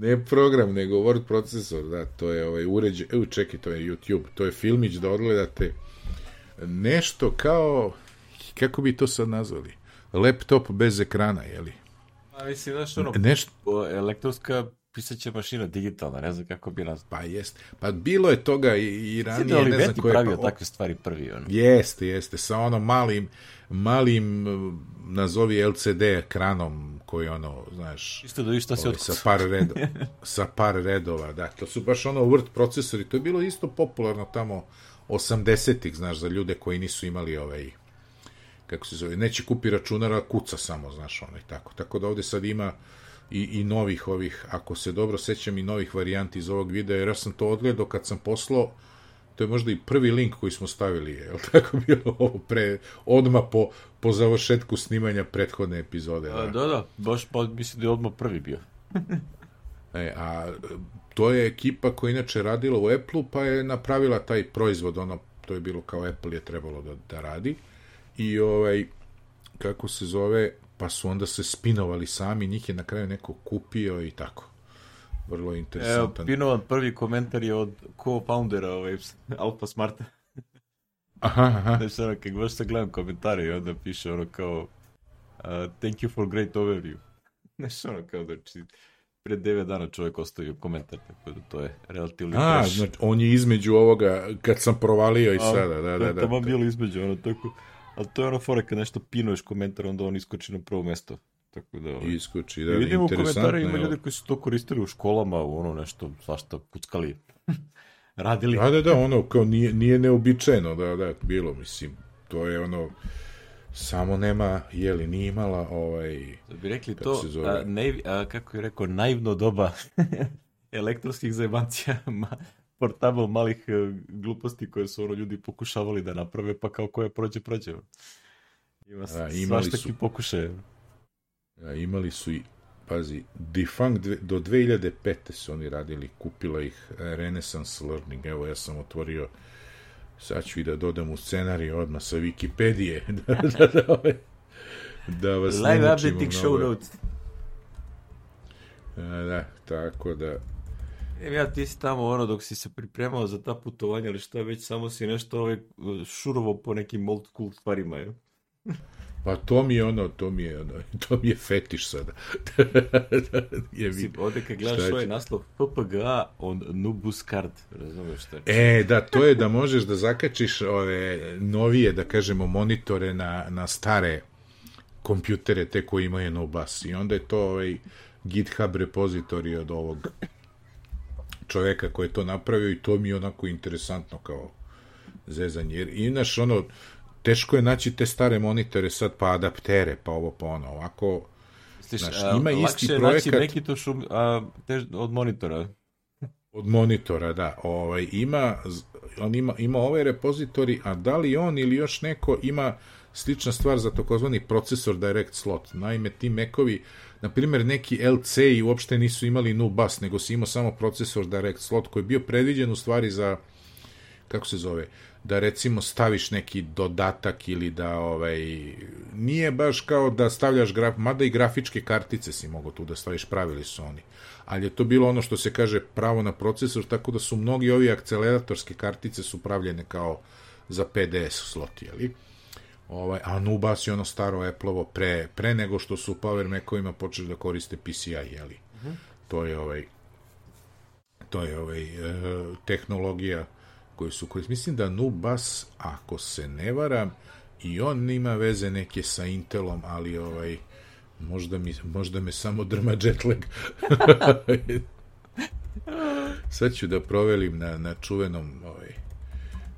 Ne program, nego word procesor, da, to je ovaj uređaj, evo čekaj, to je YouTube, to je filmić da odgledate nešto kao, kako bi to sad nazvali, laptop bez ekrana, jeli? A mislim, znaš, ono, Nešto, elektronska pisaća mašina digitalna, ne znam kako bi nas... Pa jest. Pa bilo je toga i, i Sjede ranije, ne znam Olivetti ko je... pravio Pa, takve stvari prvi, ono. Jeste, jeste, sa ono malim, malim, nazovi LCD ekranom koji ono, znaš, Isto da šta se ovaj, sa par, redova, sa par redova, da, to su baš ono word procesori, to je bilo isto popularno tamo 80-ih, znaš, za ljude koji nisu imali ovaj, kako se zove, neće kupi računar, a kuca samo, znaš, ono i tako. Tako da ovde sad ima i, i novih ovih, ako se dobro sećam, i novih varijanti iz ovog videa, jer ja sam to odgledao kad sam poslao, to je možda i prvi link koji smo stavili, je li tako bilo ovo pre, odma po, po završetku snimanja prethodne epizode. Da. da, da, baš pa, mislim da je odmah prvi bio. E, a to je ekipa koja inače radila u Apple-u, pa je napravila taj proizvod, ono, to je bilo kao Apple je trebalo da, da radi. I ovaj, kako se zove, pa su onda se spinovali sami, njih je na kraju neko kupio i tako. Vrlo Evo, interesantan. Pinovan prvi komentar je od co-foundera ovaj, Alpha Smarta. Aha, aha. Znači, ono, kad baš se gledam komentare i onda piše ono kao uh, thank you for great overview. Znači, ono kao da či, pre 9 dana čovjek ostavio komentar, tako da to je relativno A, fresh. znači, on je između ovoga, kad sam provalio i A, sada, da, da, je da. Tamo bilo između, ono, tako, ali to je ono fora kad nešto pinuješ komentar, onda on iskoči na prvo mesto. Tako da, ovaj, Iskuči, I da, vidimo u ima ljudi koji su to koristili u školama, u ono nešto, svašta, kuckali, radili. Da, da, da, ono, kao nije, nije neobičajeno, da, da, bilo, mislim, to je ono, samo nema, jeli, nije imala, ovaj, Da bi rekli Kako to, se zove? a, naiv, a, kako je rekao, naivno doba elektronskih zajebancija, ma, portabl malih e, gluposti koje su ono ljudi pokušavali da naprave, pa kao koje prođe, prođe. Ima A, imali svašta su- pokušaje. A, imali su i, pazi, Defunct, do 2005. su oni radili, kupila ih e, Renaissance Learning, evo, ja sam otvorio, sad ću i da dodam u scenarij odmah sa Wikipedije, da, da, da, ovaj, da vas Live updating show notes. A, da, tako da, Em, ja ti si tamo ono dok si se pripremao za ta putovanja ili šta već, samo si nešto ovaj, šurovo po nekim old school stvarima. Pa to mi je ono, to mi je ono, to mi je fetiš sada. je mi, ovde kad gledaš ovaj naslov PPGA on Nubus card, razumeš šta? E, da, to je da možeš da zakačiš ove novije, da kažemo, monitore na, na stare kompjutere, te koji imaju no bus. I onda je to ovaj GitHub repozitorij od ovog čoveka koji je to napravio i to mi je onako interesantno kao zezanje. Jer inaš, ono, teško je naći te stare monitore sad, pa adaptere, pa ovo, pa ono. Ovako, Misliš, Znaš, a, ima isti lakše je projekat- naći Macintosh u- a, tež, od monitora. Od monitora, da. Ovaj, ima, on ima, ima ovaj repozitori, a da li on ili još neko ima slična stvar za takozvani procesor direct slot. Naime, ti mekovi, na primjer, neki LC i uopšte nisu imali nu bus, nego si imao samo procesor direct slot koji je bio predviđen u stvari za, kako se zove, da recimo staviš neki dodatak ili da ovaj nije baš kao da stavljaš graf, mada i grafičke kartice si mogo tu da staviš, pravili su oni. Ali je to bilo ono što se kaže pravo na procesor, tako da su mnogi ovi akceleratorske kartice su pravljene kao za PDS slot, jeli? Ovaj, a Nubas je ono staro Apple-ovo pre, pre nego što su Power Mac-ovima počeli da koriste PCI, jeli? Uh -huh. To je ovaj to je ovaj eh, tehnologija koji su koji mislim da Nubas ako se ne varam i on ima veze neke sa Intelom ali ovaj možda mi možda me samo drma jetlag sad ću da provelim na, na čuvenom ovaj,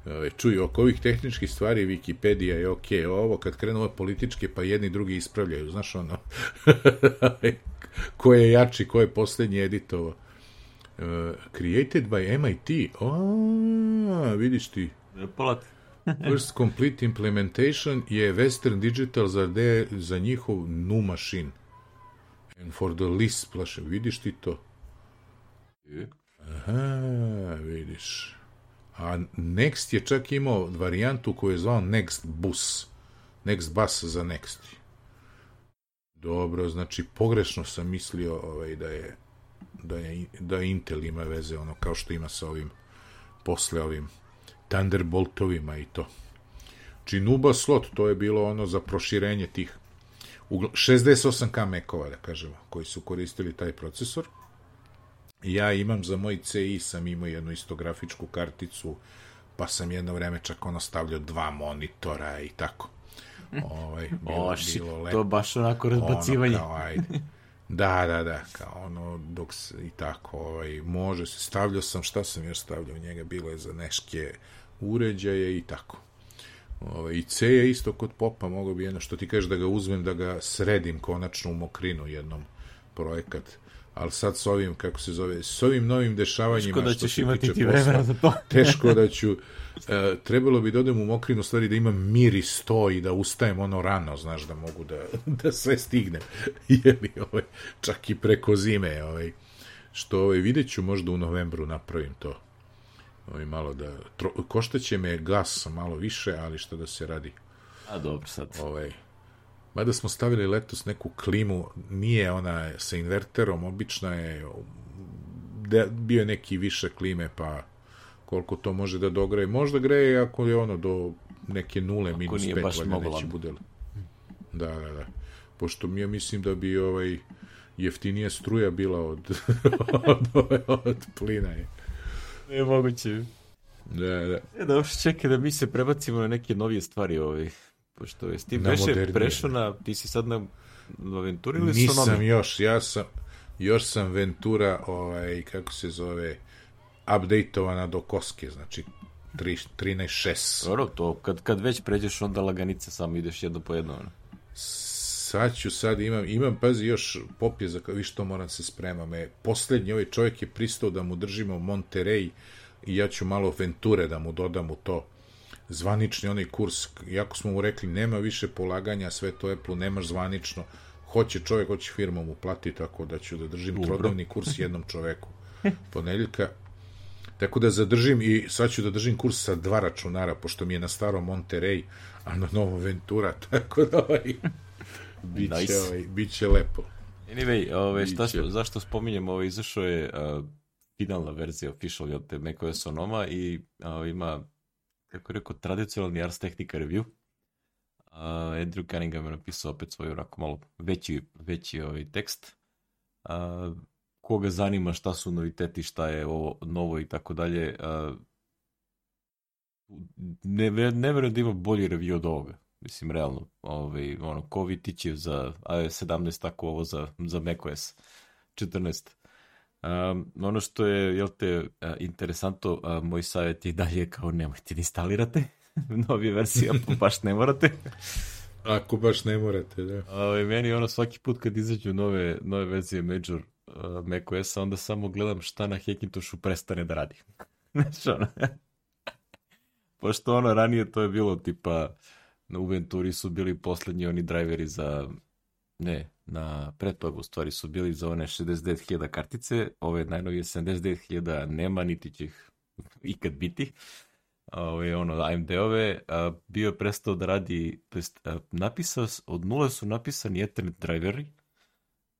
ovaj, čuj, oko ovih tehničkih stvari Wikipedia je ok, ovo kad krenu ove političke pa jedni drugi ispravljaju, znaš ono ko je jači, ko je poslednji editovao Uh, created by MIT. A, vidiš ti. Polat. First complete implementation je Western Digital za, de, za njihov new machine. And for the list plaše. Vidiš ti to? Aha, vidiš. A Next je čak imao varijantu koju je zvao Next Bus. Next Bus za Next. Dobro, znači pogrešno sam mislio ovaj, da je da, je, da Intel ima veze, ono, kao što ima sa ovim, posle ovim Thunderboltovima i to. Činuba slot, to je bilo ono za proširenje tih 68K mekova, da kažemo, koji su koristili taj procesor. Ja imam za moj CI, sam imao jednu istografičku karticu, pa sam jedno vreme čak ono stavljao dva monitora i tako. Ovaj, bilo, o, bilo lepo. To baš onako razbacivanje. Ono kao, ajde. Da, da, da, kao ono, dok se i tako, ovaj, može se, stavljao sam, šta sam još stavljao njega, bilo je za neške uređaje i tako. Ovaj, I C je isto kod popa, mogo bi jedno, što ti kažeš da ga uzmem, da ga sredim konačno u mokrinu jednom projekat, ali sad s ovim, kako se zove, s ovim novim dešavanjima... Teško da ćeš imati ti vremena za to. teško da ću, e, trebalo bi da odem u mokrinu stvari da imam miris to i da ustajem ono rano, znaš, da mogu da, da sve stignem. Jeli, ovaj, čak i preko zime, ovaj, što ovaj, vidjet ću možda u novembru napravim to. Ovaj, malo da, tro, koštaće me gas malo više, ali što da se radi. A dobro sad. Ovaj, Mada smo stavili letos neku klimu, nije ona sa inverterom, obična je, de, bio je neki više klime, pa koliko to može da dogreje. Možda greje ako je ono do neke nule, ako minus pet, valjda neće bude. Da, da, da. Pošto mi ja mislim da bi ovaj jeftinija struja bila od, od, od, od plina. Je. Ne moguće. Da, da. E, da, čekaj da mi se prebacimo na neke novije stvari ovaj pošto je ti beše prešao na, ti si sad na, Venturi ili Nisam Sonome? još, ja sam, još sam Ventura, ovaj, kako se zove, updateovana do koske, znači 13.6. Dobro, to kad, kad već pređeš onda laganice samo ideš jedno po jedno. Ne? Sad ću, sad imam, imam, pazi, još popje za vi što moram se spremam. E, poslednji ovaj čovjek je pristao da mu držimo Monterey i ja ću malo Venture da mu dodam u to zvanični onaj kurs, iako smo mu rekli nema više polaganja, sve to Apple nemaš zvanično, hoće čovjek, hoće firma mu plati, tako da ću da držim Dobro. trodnevni kurs jednom čoveku ponedeljka. Tako da zadržim i sad ću da držim kurs sa dva računara, pošto mi je na starom Monterey, a na novom Ventura, tako da ovaj, biće, nice. ovaj, biće lepo. Anyway, ove, šta, zašto spominjem, ovo izašao je uh, finalna verzija official od macOS Sonoma i uh, ima kako rekao, tradicionalni Ars Technica review. Uh, Andrew Cunningham je napisao opet svoj onako malo veći, veći ovaj tekst. Uh, koga zanima šta su noviteti, šta je ovo novo i tako dalje. Ne, ne verujem da ima bolji review od ovoga. Mislim, realno. Ovaj, ono, ko Vitićev za iOS 17, tako ovo za, za macOS 14. Um, ono što je, jel te, interesantno, uh, moj savjet je dalje kao nemojte da instalirate novije verzije, ako baš ne morate. ako baš ne morate, da. Uh, meni ono svaki put kad izađu nove, nove verzije Major uh, macOS-a, onda samo gledam šta na Hackintošu prestane da radi. Znaš ono, Pošto ono ranije to je bilo tipa u Venturi su bili poslednji oni driveri za ne, na pretpog u stvari su bili za one 69.000 kartice, ove najnovije 79.000 nema, niti će ih ikad biti. Ove, ono, AMD-ove, bio je prestao da radi, to jest, napisao, od nule su napisani Ethernet driveri,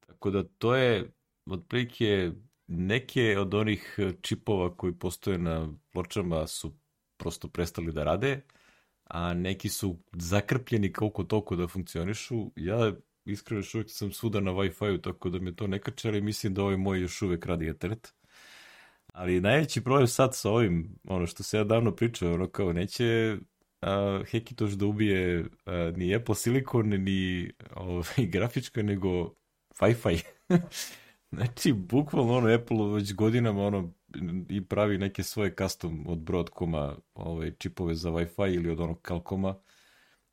tako da to je otprilike neke od onih čipova koji postoje na pločama su prosto prestali da rade, a neki su zakrpljeni koliko toliko da funkcionišu. Ja iskreno još uvijek sam svuda na Wi-Fi-u, tako da me to ne kače, ali mislim da ovaj moj još uvijek radi Ethernet. Ali najveći problem sad sa ovim, ono što se ja davno pričao, ono kao neće a, Hekitoš da ubije a, ni Apple Silicon, ni ovaj, grafička, nego Wi-Fi. znači, bukvalno ono Apple već godinama ono i pravi neke svoje custom od Broadcoma ovaj, čipove za Wi-Fi ili od onog Calcoma,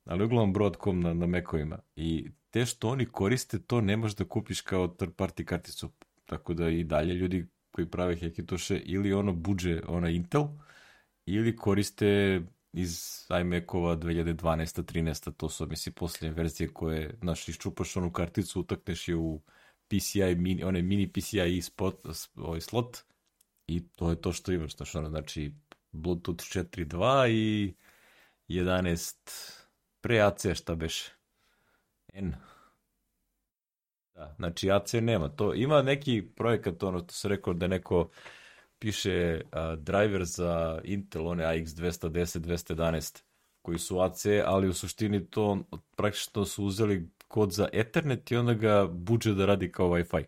ali uglavnom Broadcom na, na Macovima. I te što oni koriste, to ne možeš da kupiš kao third party karticu. Tako da i dalje ljudi koji prave Hekitoše ili ono buđe ona Intel ili koriste iz iMac-ova 2012. 13. To su, mislim, posljednje verzije koje, znaš, iščupaš onu karticu, utakneš je u PCI, mini, one mini PCI spot, ovaj slot i to je to što imaš, znaš, ono, znači, Bluetooth 4.2 i 11 pre AC šta beše? N. Da, znači AC nema. To, ima neki projekat, ono, to se rekao da neko piše uh, driver za Intel, one AX210, 211, koji su AC, ali u suštini to praktično su uzeli kod za Ethernet i onda ga buđe da radi kao Wi-Fi.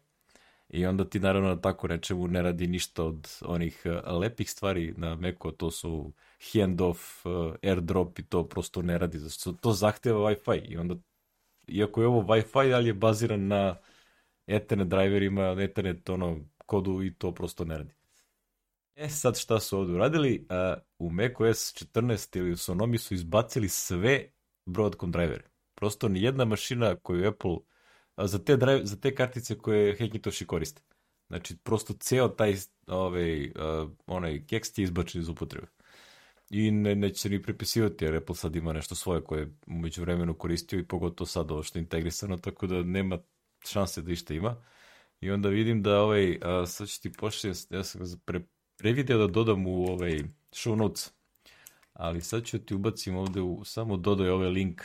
I onda ti naravno na tako nečemu ne radi ništa od onih lepih stvari na Macu, to su handoff, airdrop i to prosto ne radi, zato to zahteva Wi-Fi i onda iako je ovo Wi-Fi, ali je baziran na Ethernet driverima, Ethernet ono, kodu i to prosto ne radi. E sad šta su ovde uradili? Uh, u macOS 14 ili u Sonomi su izbacili sve Broadcom drivere. Prosto ni jedna mašina koju Apple za te, drive, za te kartice koje Hackintoshi koriste. Znači, prosto ceo taj ovaj, onaj keks je izbačen iz upotrebe i ne, neće se ni prepisivati jer Apple sad ima nešto svoje koje je umeđu vremenu koristio i pogotovo sad ovo što je integrisano, tako da nema šanse da išta ima. I onda vidim da ovaj, a, sad ću ti pošli, ja sam ga pre, prevideo da dodam u ovaj show notes, ali sad ću ti ubacim ovde u, samo dodaj ovaj link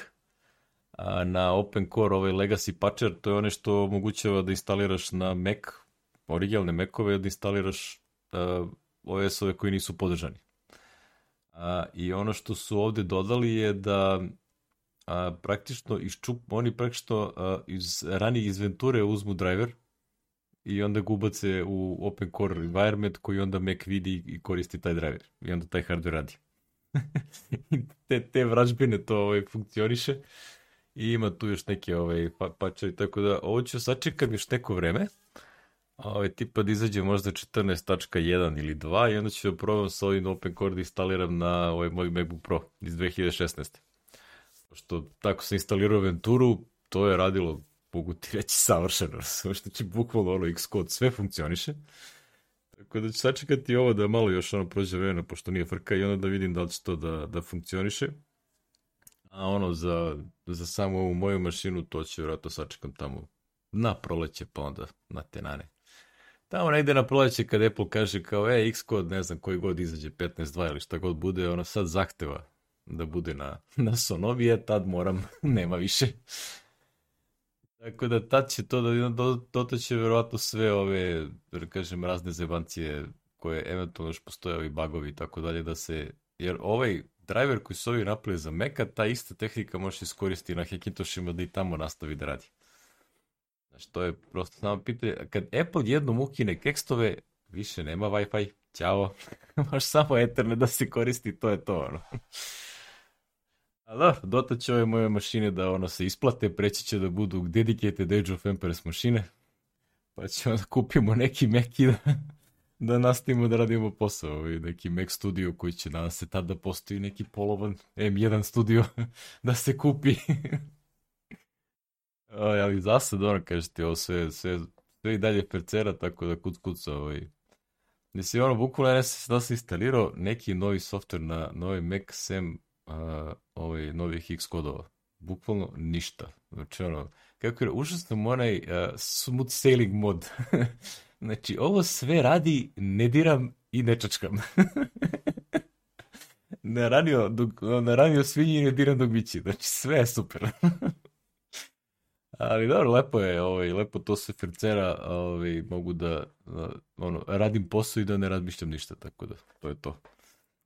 a, na Open Core, ovaj Legacy Patcher, to je ono što omogućava da instaliraš na Mac, originalne Macove, da instaliraš OS-ove koji nisu podržani. A, I ono što su ovde dodali je da a, praktično iščup, oni praktično a, iz ranije iz Venture uzmu driver i onda ga ubace u open core environment koji onda Mac vidi i koristi taj driver. I onda taj hardware radi. te, te vražbine to ovaj, funkcioniše. I ima tu još neke ovaj, pa, pačari, tako da ovo ću sačekam još neko vreme ovaj, tipa da izađe možda 14.1 ili 2 i onda ću da probam sa ovim Open Core da instaliram na ovaj moj MacBook Pro iz 2016. Pošto tako sam instalirao Venturu, to je radilo, mogu ti reći, savršeno. Znači, bukvalno ono Xcode, sve funkcioniše. Tako da ću sačekati ovo da malo još ono prođe vremena, pošto nije frka i onda da vidim da li će to da, da funkcioniše. A ono za, za samo ovu moju mašinu, to će vjerojatno sačekam tamo na proleće, pa onda na tenane. Tamo negde na proleće kad Apple kaže kao, e, Xcode, ne znam koji god izađe, 15.2 ili šta god bude, ono sad zahteva da bude na, na Sonovije, tad moram, nema više. Tako da tad će to, da, to će verovatno sve ove, da kažem, razne zebancije koje eventualno još postoje ovi bagovi i tako dalje, da se, jer ovaj driver koji su ovi napravili za Maca, ta ista tehnika može iskoristiti na Hackintoshima da i tamo nastavi da radi. Znači, to je prosto samo pitanje. Kad Apple jednom ukine kekstove, više nema Wi-Fi. Ćao. Možeš samo Ethernet da se koristi, to je to, ono. Ali da, će ove moje mašine da ono se isplate, preći će da budu dedicated Age of Empires mašine, pa ćemo da kupimo neki Mac i da, da nastavimo da radimo posao, i neki Mac studio koji će danas se tada postoji neki polovan M1 studio da se kupi Ali zasad, ono, kažeš ti, ovo sve, sve, sve i dalje percera, tako da kuc kuca, ovaj, Mislim, ono, bukvalno ja sam da sam instalirao neki novi software na novi Mac sem uh, ovaj, novih X kodova. Bukvalno ništa. Znači, ono, kako je, ušao sam u onaj uh, smooth sailing mod. znači, ovo sve radi, ne diram i ne čačkam. ne ranio, dok, ne ranio svinji i ne diram dok bići. Znači, sve je super. Ali dobro, lepo je, ovaj, lepo to se frcera, ovaj, mogu da, da, ono, radim posao i da ne razmišljam ništa, tako da, to je to.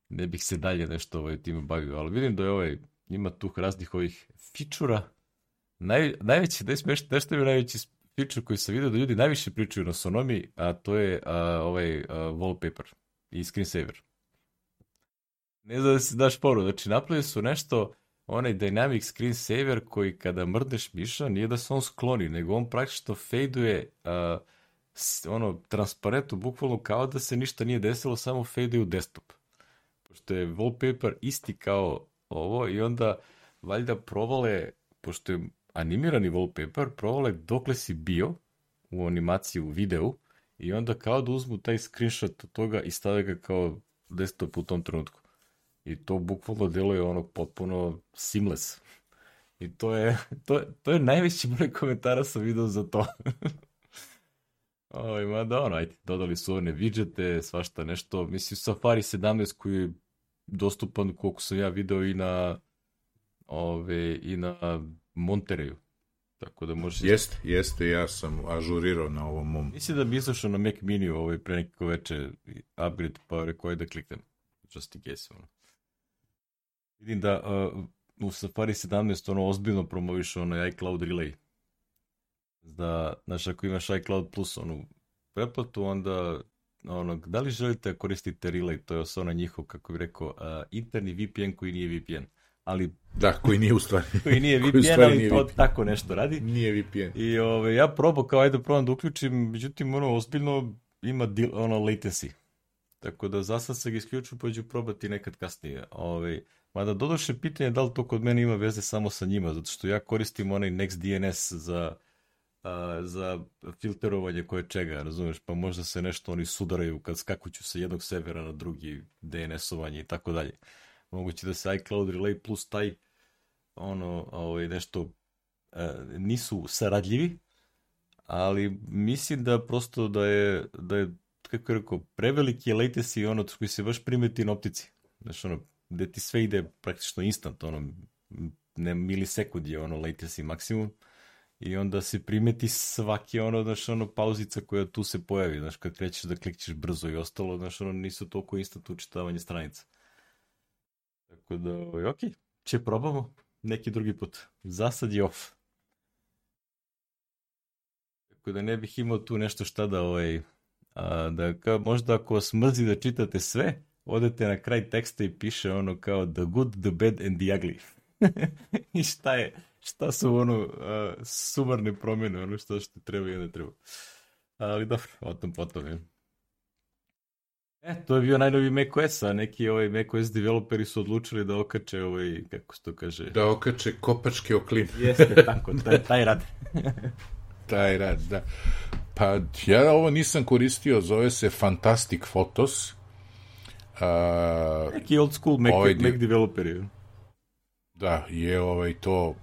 Ne bih se dalje nešto ovaj, time bavio, ali vidim da je ovaj, ima tu raznih ovih fičura. Naj, najveći, da je smešno, nešto je najveći fičur koji sam vidio da ljudi najviše pričaju na Sonomi, a to je a, ovaj a, wallpaper i screensaver. Ne znam da se daš poru, znači napravili su nešto, onaj dynamic screensaver koji kada mrdneš miša nije da se on skloni, nego on praktično fejduje uh, ono transparentno, bukvalno kao da se ništa nije desilo, samo fejduje u desktop. Pošto je wallpaper isti kao ovo i onda valjda provale, pošto je animirani wallpaper, provale dokle si bio u animaciji u videu i onda kao da uzmu taj screenshot od toga i stave ga kao desktop u tom trenutku. I to bukvalno deluje ono potpuno seamless. I to je, to, to je najveći broj komentara sam video za to. Oj, ma da, ono, ajde, dodali su one widgete, svašta nešto. Mislim, Safari 17 koji je dostupan, koliko sam ja video, i na ove, i na Montereju. Tako da možeš... Jeste, jeste, ja sam ažurirao na ovom mom. Mislim da bi izašao na Mac Mini ovaj, pre nekako veče upgrade, pa rekao je da kliknem. Just in case, ono. Vidim da uh, u Safari 17 ono ozbiljno promoviš ono iCloud Relay. Da, znaš, ako imaš iCloud Plus onu pretplatu, onda ono, da li želite koristiti Relay, to je osnovno njihov, kako bih rekao, uh, interni VPN koji nije VPN. Ali, da, koji nije u stvari. koji nije VPN, koji ali nije to VPN. tako nešto radi. Nije VPN. I ove, ja probao kao ajde da probam da uključim, međutim, ono, ozbiljno ima deal, ono, latency. Tako da za sad se ga isključu, pa ću probati nekad kasnije. Ove, Mada dodoše pitanje da li to kod mene ima veze samo sa njima, zato što ja koristim onaj NextDNS za, za filterovanje koje čega, razumeš, pa možda se nešto oni sudaraju kad skakuću sa jednog servera na drugi DNS-ovanje i tako dalje. Moguće da se iCloud Relay plus taj ono, ovaj, nešto a, nisu saradljivi, ali mislim da prosto da je, da je kako je rekao, preveliki je latency ono koji se baš primeti na optici. Znaš, ono, gde ti sve ide praktično instant, ono, ne milisekund je ono latency maksimum i onda se primeti svaki ono, znaš, ono pauzica koja tu se pojavi, znaš, kad krećeš da klikćeš brzo i ostalo, znaš, ono, nisu toliko instant učitavanje stranica. Tako da, ovaj, ok, će probamo neki drugi put. Za sad je off. Tako da ne bih imao tu nešto šta da, ovaj, a, da kao, možda ako vas mrzi da čitate sve, odete na kraj teksta i piše ono kao the good, the bad and the ugly. I šta je, šta su ono uh, sumarne promjene, ono što što treba i ne treba. Ali dobro, o tom potom je. E, to je bio najnovi macOS, a neki ovaj macOS developeri su odlučili da okače ovaj, kako se to kaže... Da okače kopačke oklin. Jeste, tako, taj, taj rad. taj rad, da. Pa ja ovo nisam koristio, zove se Fantastic Photos Uh, Neki old school Mac, ovaj Mac developeri. Da, je ovaj to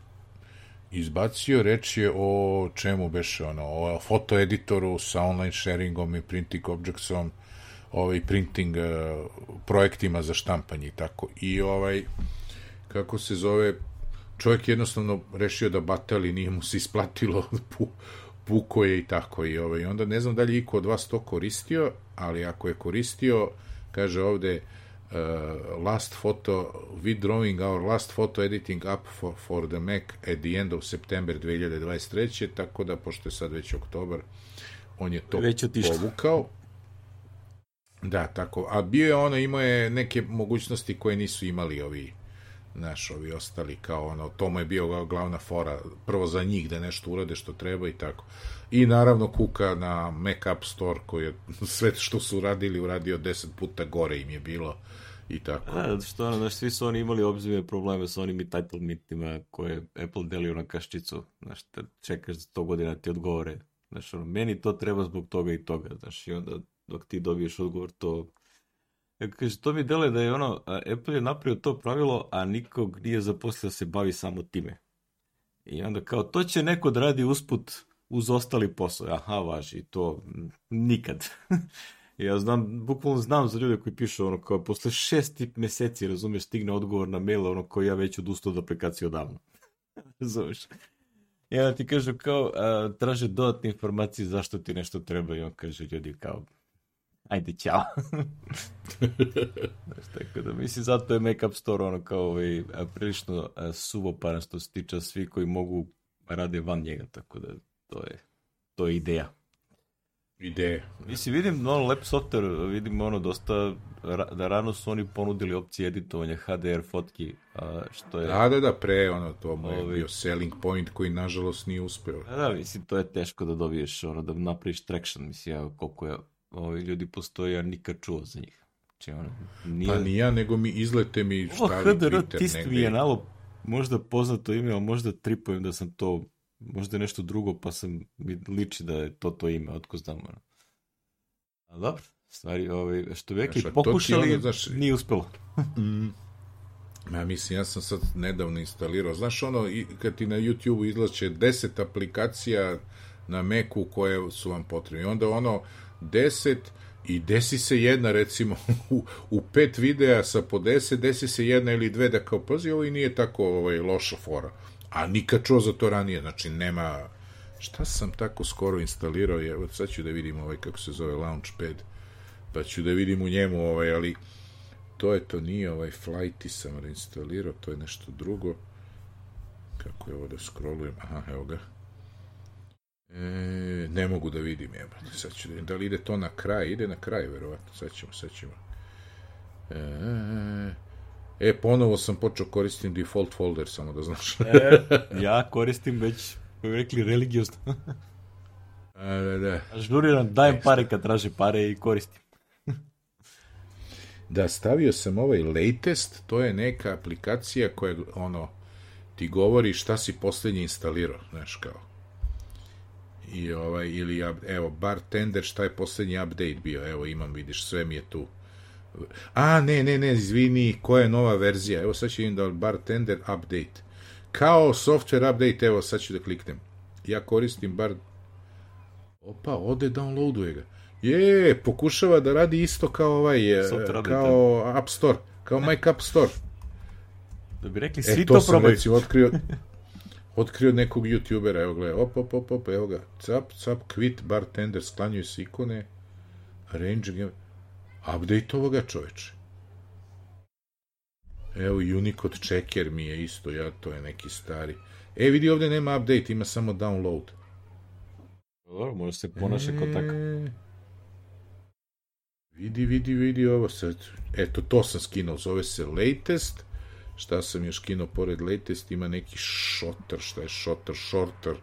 izbacio, reč je o čemu beše ono, o fotoeditoru sa online sharingom i printing objectsom, ovaj printing uh, projektima za štampanje i tako. I ovaj, kako se zove, čovjek jednostavno rešio da batali, nije mu se isplatilo, pu, puko je i tako. I ovaj, onda ne znam da li iko od vas to koristio, ali ako je koristio, kaže ovde uh, last photo, we drawing our last photo editing up for, for the Mac at the end of September 2023. Tako da, pošto je sad već oktobar, on je to već povukao. Da, tako. A bio je ono, imao je neke mogućnosti koje nisu imali ovi naš, ovi ostali, kao ono, to mu je bio glavna fora, prvo za njih da nešto urade što treba i tako. I naravno kuka na Mac App Store koji je sve što su uradili uradio 10 puta gore im je bilo i tako. A, što ono, znaš, svi su oni imali obzime probleme sa onim title mitima koje Apple delio na kaščicu. Znaš, te čekaš za 100 godina ti odgovore. Znaš, ono, meni to treba zbog toga i toga. Znaš, i onda dok ti dobiješ odgovor, to... Kaže, to mi dele da je ono, Apple je napravio to pravilo, a nikog nije zaposlio da se bavi samo time. I onda kao, to će neko da radi usput uz ostali posao. Aha, važi, to nikad. ja znam, bukvalno znam za ljude koji pišu ono kao, posle šest meseci, razumiješ, stigne odgovor na mail, ono koji ja već odustao od aplikacije odavno. razumiješ? I onda ti kažu kao, a, traže dodatne informacije zašto ti nešto treba i on kaže ljudi kao, ajde, ćao. Znaš, tako da mislim, zato je Make Up Store ono kao ovaj, prilično suvoparan što se tiče svi koji mogu rade van njega, tako da to je, to je ideja. Ideja. Mislim, vidim ono lep software, vidim ono dosta, da rano su oni ponudili opcije editovanja HDR fotki, a, što je... Da, da, da, pre ono, to mu je ovi... bio selling point koji nažalost nije uspeo. Da, da, mislim, to je teško da dobiješ, ono, da napraviš traction, mislim, ja, koliko je ovi ljudi postoje, ja nikad čuo za njih. Znači, ono, nije... Pa ni ja, nego mi izlete mi šta Ovo HDR tist mi je nalo možda poznato ime, a možda tripujem da sam to možda nešto drugo, pa sam mi liči da je to to ime, otko znam. Ono. A dobro, stvari, ovaj, što bi rekli, pokušali, ono, znaš, nije uspelo. mm, ja mislim, ja sam sad nedavno instalirao, znaš ono, kad ti na YouTube izlače 10 aplikacija na Macu koje su vam potrebne, onda ono, 10 i desi se jedna recimo u, u pet videa sa po 10 desi se jedna ili dve da kao pazi ovo i nije tako ovaj, loša fora a nikad čuo za to ranije znači nema šta sam tako skoro instalirao je, sad ću da vidim ovaj kako se zove Launchpad pa ću da vidim u njemu ovaj ali to je to nije ovaj Flighty sam reinstalirao to je nešto drugo. Kako je ovo da scrollujem? Aha evo ga. E, ne mogu da vidim, jebate, sad ću da, da li ide to na kraj, ide na kraj, verovatno, sad ćemo, sad ćemo. E, e ponovo sam počeo koristim default folder, samo da znaš. e, ja koristim već, kako rekli, religiozno. A, da, da. Ažuriram, dajem pare kad traže pare i koristim. da, stavio sam ovaj latest, to je neka aplikacija koja, ono, ti govori šta si poslednje instalirao, znaš, kao i ovaj ili evo bartender šta je poslednji update bio evo imam vidiš sve mi je tu a ne ne ne izvini koja je nova verzija? Evo sad ću vidim da bartender update. Kao software update evo sad ću da kliknem. Ja koristim bar opa ode downloaduje ga. Je pokušava da radi isto kao ovaj Software kao update. App Store kao Mac App Store. Da bi rekli svi e, to, to probaju. recimo otkrio otkrio nekog youtubera, evo gledaj, op, op, op, op, evo ga, cap, cap, quit, bartender, sklanjuju se ikone, range, game, update ovoga čoveče. Evo, Unicode checker mi je isto, ja, to je neki stari. E, vidi, ovde nema update, ima samo download. Dobro, može se ponaša e... kao tako. Vidi, vidi, vidi ovo sad. Eto, to sam skinuo, zove se latest Šta sam još kino pored latest, ima neki šoter, šta je šoter, shorter.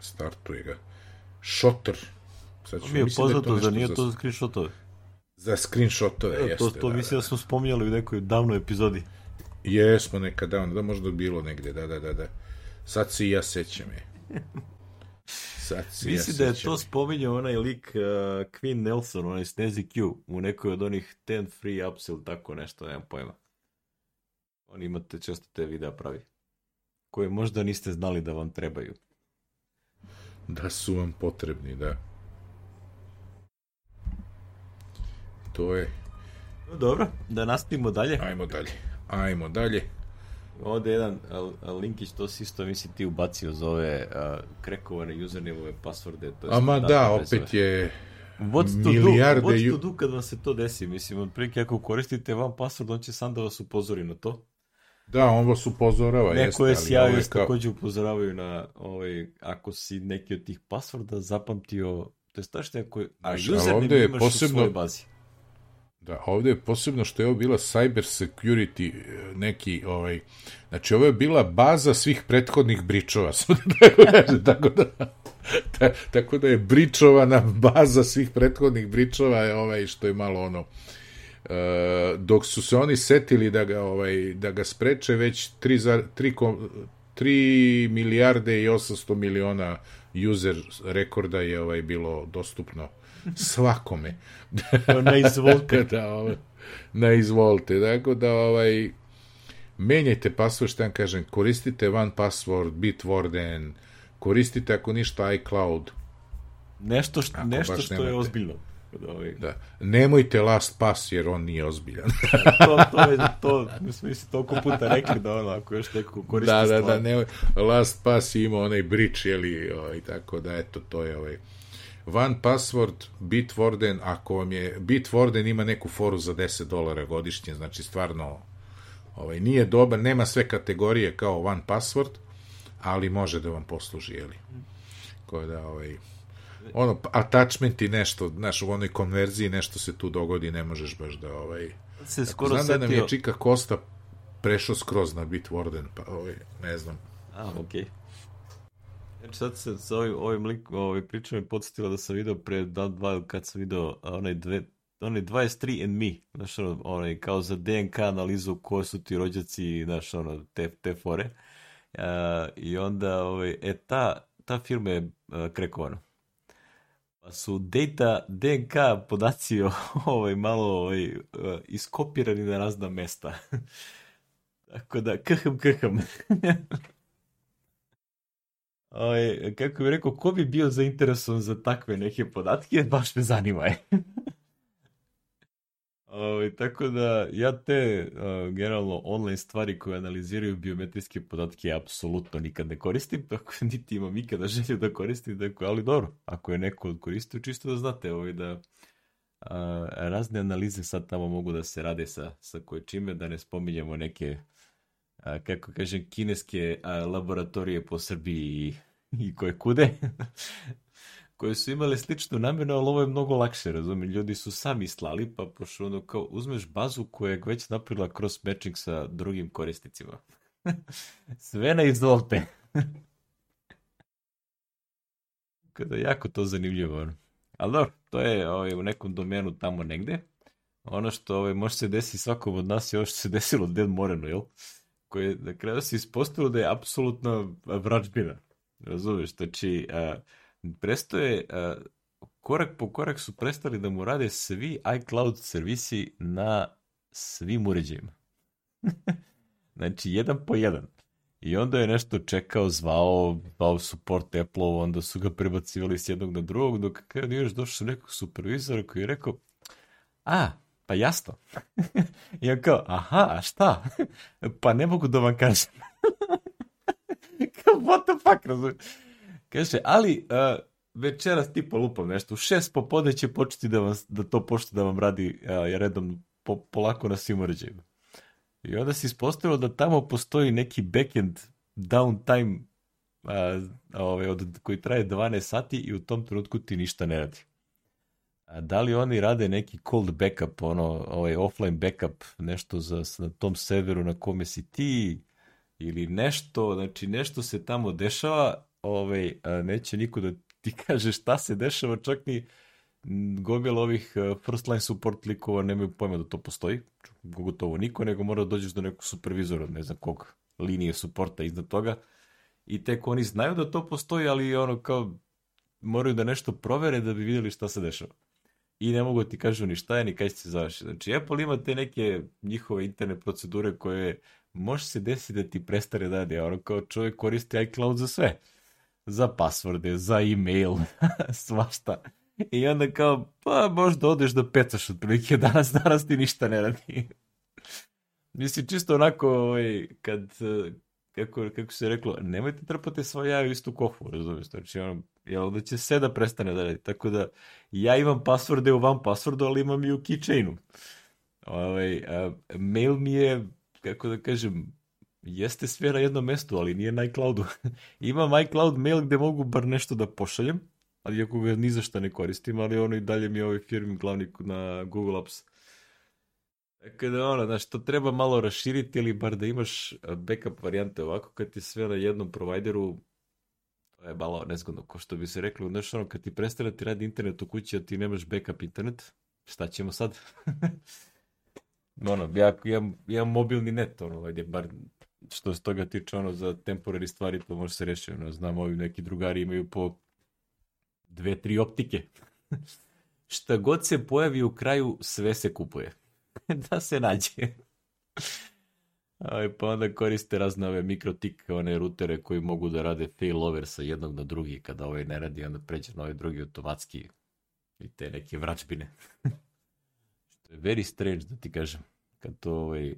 Startuje ga. Šoter. Sad ću, mi je da poznato, da nije to za screenshotove? Za screenshotove, ja, jeste. To, to da, mislim da, da smo spominjali u nekoj davnoj epizodi. Jesmo nekad davno, da možda bilo negde, da, da, da, da. Sad se i ja sećam je. Sad si Misli ja da je to spominjao onaj lik uh, Queen Nelson, onaj Snazzy Q, u nekoj od onih 10 free ups ili tako nešto, nemam pojma. Oni imate često te videa pravi. Koje možda niste znali da vam trebaju. Da su vam potrebni, da. To je... Dobro, da nastavimo dalje. Ajmo dalje. Ajmo dalje. Ovde jedan linkić, to si isto misli ti ubacio za ove uh, krekovane username pasvorde. To Ama da, opet je What's to milijarde... Do? What's to do kad vam se to desi? Mislim, otprilike ako koristite vam password, on će sam da vas upozori na to. Da, on vas upozorava. Neko je sjajio, kao... takođe upozoravaju na ovaj, ako si neki od tih passworda zapamtio, to je stašte ako, a username imaš posebno... u svojoj bazi. Da, ovde je posebno što je ovo bila cyber security e, neki, ovaj, znači ovo je bila baza svih prethodnih bričova, tako da, ta, tako da je bričovana baza svih prethodnih bričova ovaj, što je malo ono, Uh, dok su se oni setili da ga ovaj da ga spreče već 3 3, 3 milijarde i 800 miliona user rekorda je ovaj bilo dostupno svakome. na izvolite. da, ovaj, na izvolite. Tako da, ovaj, menjajte password, šta vam kažem, koristite one password, Bitwarden, koristite ako ništa iCloud. Nešto, što, nešto što nemate. je ozbiljno. Ovaj... Da. Nemojte last pass jer on nije ozbiljan. to, to, je, to, mi smo toliko puta rekli da ono, ako još neko koristi Da, da, da, nemoj, last pass ima onaj bridge, jeli, ovaj, tako da, eto, to je ovaj, One Password, Bitwarden, ako vam je, Bitwarden ima neku foru za 10 dolara godišnje, znači stvarno ovaj, nije dobar, nema sve kategorije kao One Password, ali može da vam posluži, jeli. Ko da, ovaj, ono, attachment i nešto, znaš, u onoj konverziji nešto se tu dogodi, ne možeš baš da, ovaj... Se skoro znam setio... da nam je Čika Kosta prešao skroz na Bitwarden, pa, ovaj, ne znam. A, okej. Okay. Znači sad se sa ovim, ovim, lik, ovim pričama je podsjetilo da sam video pre dan dva kad sam video onaj dve, onaj 23 and me, znaš ono, onaj kao za DNK analizu ko su ti rođaci, znaš ono, te, te fore. Uh, I onda, ovaj, e, ta, ta firma je uh, krekovana. Pa su data, DNK podaci ovaj, malo ovaj, uh, iskopirani na razna mesta. Tako da, khm, khm. Oj, kako bih rekao, ko bi bio zainteresovan za takve neke podatke, baš me zanima je. Oj, tako da ja te uh, generalno online stvari koje analiziraju biometrijske podatke apsolutno nikad ne koristim, tako niti imam ikada želju da koristim, tako, ali dobro, ako je neko koristio, čisto da znate ovaj, da uh, razne analize sad tamo mogu da se rade sa, sa koje čime, da ne spominjemo neke a, kako kažem, kineske a, laboratorije po Srbiji i, i koje kude, koje su imale sličnu namenu, ali ovo je mnogo lakše, razumije, ljudi su sami slali, pa pošto ono kao uzmeš bazu koja je već napravila cross matching sa drugim korisnicima. Sve na izvolte. Kada jako to zanimljivo. Ali dobro, to je ovaj, u nekom domenu tamo negde. Ono što ovaj, može se desiti svakom od nas je ovo što se desilo Dan Moreno, jel? Koje na kraju se ispostavilo da je apsolutno vrađbina. Razumeš? Znači, a, prestoje, a, korak po korak su prestali da mu rade svi iCloud servisi na svim uređajima. znači, jedan po jedan. I onda je nešto čekao, zvao, zvao support apple onda su ga prebacivali s jednog na drugog, dok kada još došao nekog supervizora koji je rekao, a, Pa jasno. I on kao, aha, a šta? pa ne mogu da vam kažem. kao, what the fuck, razumiješ? Kaže, ali uh, večeras tipa lupam nešto, u šest popodne će početi da, vam, da to počne da vam radi uh, redom po, polako na svim uređajima. I onda se ispostavilo da tamo postoji neki backend downtime uh, ovaj, od, koji traje 12 sati i u tom trenutku ti ništa ne radi. A da li oni rade neki cold backup, ono, ovaj offline backup, nešto za, na tom severu na kome si ti, ili nešto, znači nešto se tamo dešava, ovaj, neće niko da ti kaže šta se dešava, čak ni gomila ovih first line support likova nemaju pojma da to postoji, gotovo niko, nego mora da dođeš do nekog supervizora, ne znam kog, linije suporta iznad toga, i tek oni znaju da to postoji, ali ono kao moraju da nešto provere da bi videli šta se dešava i ne mogu da ti kažu ni šta je, ni kaj se završi. Znači, Apple ima te neke njihove interne procedure koje može se desiti da ti prestane da radi, ono kao čovjek koristi iCloud za sve. Za pasvorde, za e-mail, svašta. I onda kao, pa možda odeš da pecaš otprilike, danas, danas ti ništa ne radi. Mislim, čisto onako, ovaj, kad, kako, kako se reklo, nemojte trpati svoje jaje u istu kofu, razumiješ? Znači, ono, jel da će sve da prestane da radi. Tako da, ja imam pasvorde u van passwordu, ali imam i u keychainu. Ovaj, a, mail mi je, kako da kažem, jeste sve na jednom mestu, ali nije na iCloudu. imam iCloud mail gde mogu bar nešto da pošaljem, ali ako ga ni za šta ne koristim, ali ono i dalje mi je ovaj firmi glavni na Google Apps Tako da ono, znaš, to treba malo raširiti ili bar da imaš backup varijante ovako kad ti sve na jednom provideru to je malo nezgodno, ko što bi se reklo, znaš ono, kad ti prestane da ti radi internet u kući, a ti nemaš backup internet, šta ćemo sad? ono, ja imam, imam mobilni net, ono, ajde, bar što se toga tiče, ono, za temporary stvari to može se reći. Ono, znam, ovi neki drugari imaju po dve, tri optike. Šta god se pojavi u kraju, sve se kupuje. da se nađe. Pa onda koriste razne ove mikrotik, one rutere koji mogu da rade failover sa jednog na drugi. Kada ovaj ne radi, onda pređe na ovaj drugi automatski i te neke vračbine. Što je very strange, da ti kažem. Kad to, ovaj,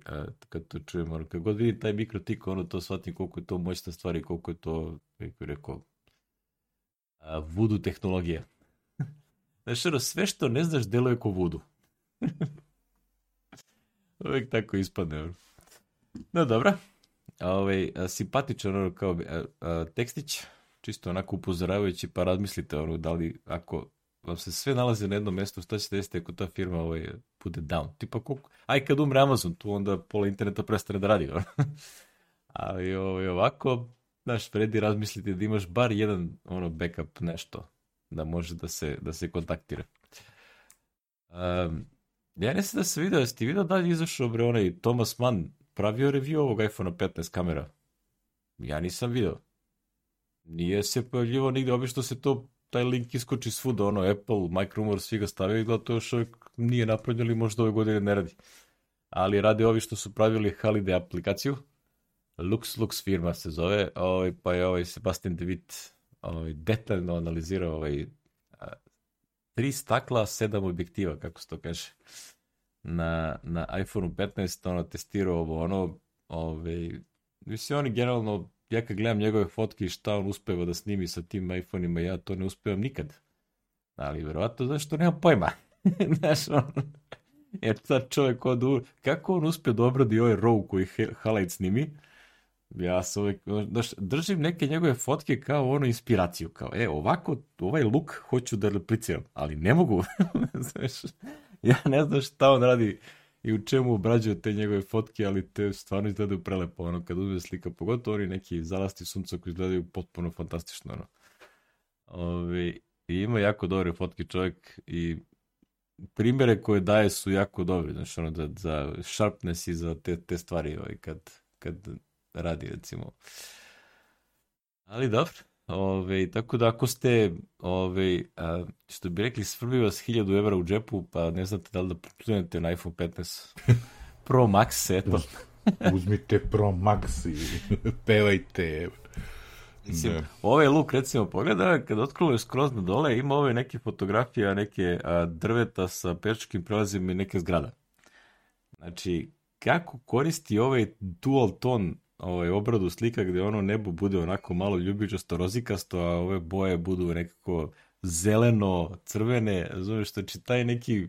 kad to čujem, ono, kad god vidim taj mikrotik, ono to shvatim koliko je to moćna stvar i koliko je to, kako je rekao, vudu tehnologija. Znaš, ono, sve što ne znaš deluje ko vudu. Uvijek tako ispadne. Ono. No, dobro. Ovaj, simpatičan ono kao a, a, tekstić, čisto onako upozoravajući, pa razmislite ono, da li ako vam se sve nalazi na jednom mjestu, šta ćete desiti ako ta firma ovaj, bude down? Tipa, koliko, aj kad umre Amazon, tu onda pola interneta prestane da radi. Ali ovaj, ovako, znaš, vredi razmisliti da imaš bar jedan ono backup nešto da može da se, da se kontaktira. Um, ja ne da se vidio, jesi ti vidio da li izašao bre onaj Thomas Mann pravio review ovog iPhone 15 kamera? Ja nisam vidio. Nije se pojavljivo nigde, obično se to taj link iskoči svuda, ono, Apple, Micromore, svi ga stavio i gleda to još uvijek nije napravljeno ili možda ove godine ne radi. Ali radi ovi što su pravili Holiday aplikaciju, Lux Lux firma se zove, ovaj, pa je ovaj Sebastian DeWitt ovaj, detaljno analizirao ovaj, tri stakla, sedam objektiva, kako se to kaže. Na, na iPhone 15 ono testirao ovo, ono, ovaj, mislim, oni generalno ja kad gledam njegove fotke i šta on uspeva da snimi sa tim iPhone-ima, ja to ne uspevam nikad. Ali verovatno zašto nema pojma. Znaš, on, jer sad čovjek od kako on uspe da obradi ovaj RAW koji Halajt snimi, ja se uvijek, znaš, držim neke njegove fotke kao ono inspiraciju, kao, e, ovako, ovaj look hoću da repliciram, ali ne mogu, znaš, ja ne znam šta on radi, i u čemu obrađuje te njegove fotke, ali te stvarno izgledaju prelepo, ono, kad uzme slika, pogotovo oni neki zalasti sunca koji izgledaju potpuno fantastično, ono. Ove, I ima jako dobre fotke čovjek i primere koje daje su jako dobri, znači ono, za, za sharpness i za te, te stvari, ovaj, kad, kad radi, recimo. Ali dobro, Ove, tako da ako ste, ove, a, što bi rekli, svrbi vas 1000 evra u džepu, pa ne znate da li da putujete na iPhone 15 Pro Max, eto. Uzmite Pro Max i pevajte. Mislim, ne. ovaj luk, recimo, pogleda, kad otkrilo skroz na dole, ima ove neke fotografije, neke a, drveta sa pečkim prelazima i neke zgrada. Znači, kako koristi ovaj dual ton ovaj, obradu slika gde ono nebo bude onako malo ljubičasto, rozikasto, a ove boje budu nekako zeleno, crvene, zove što će taj neki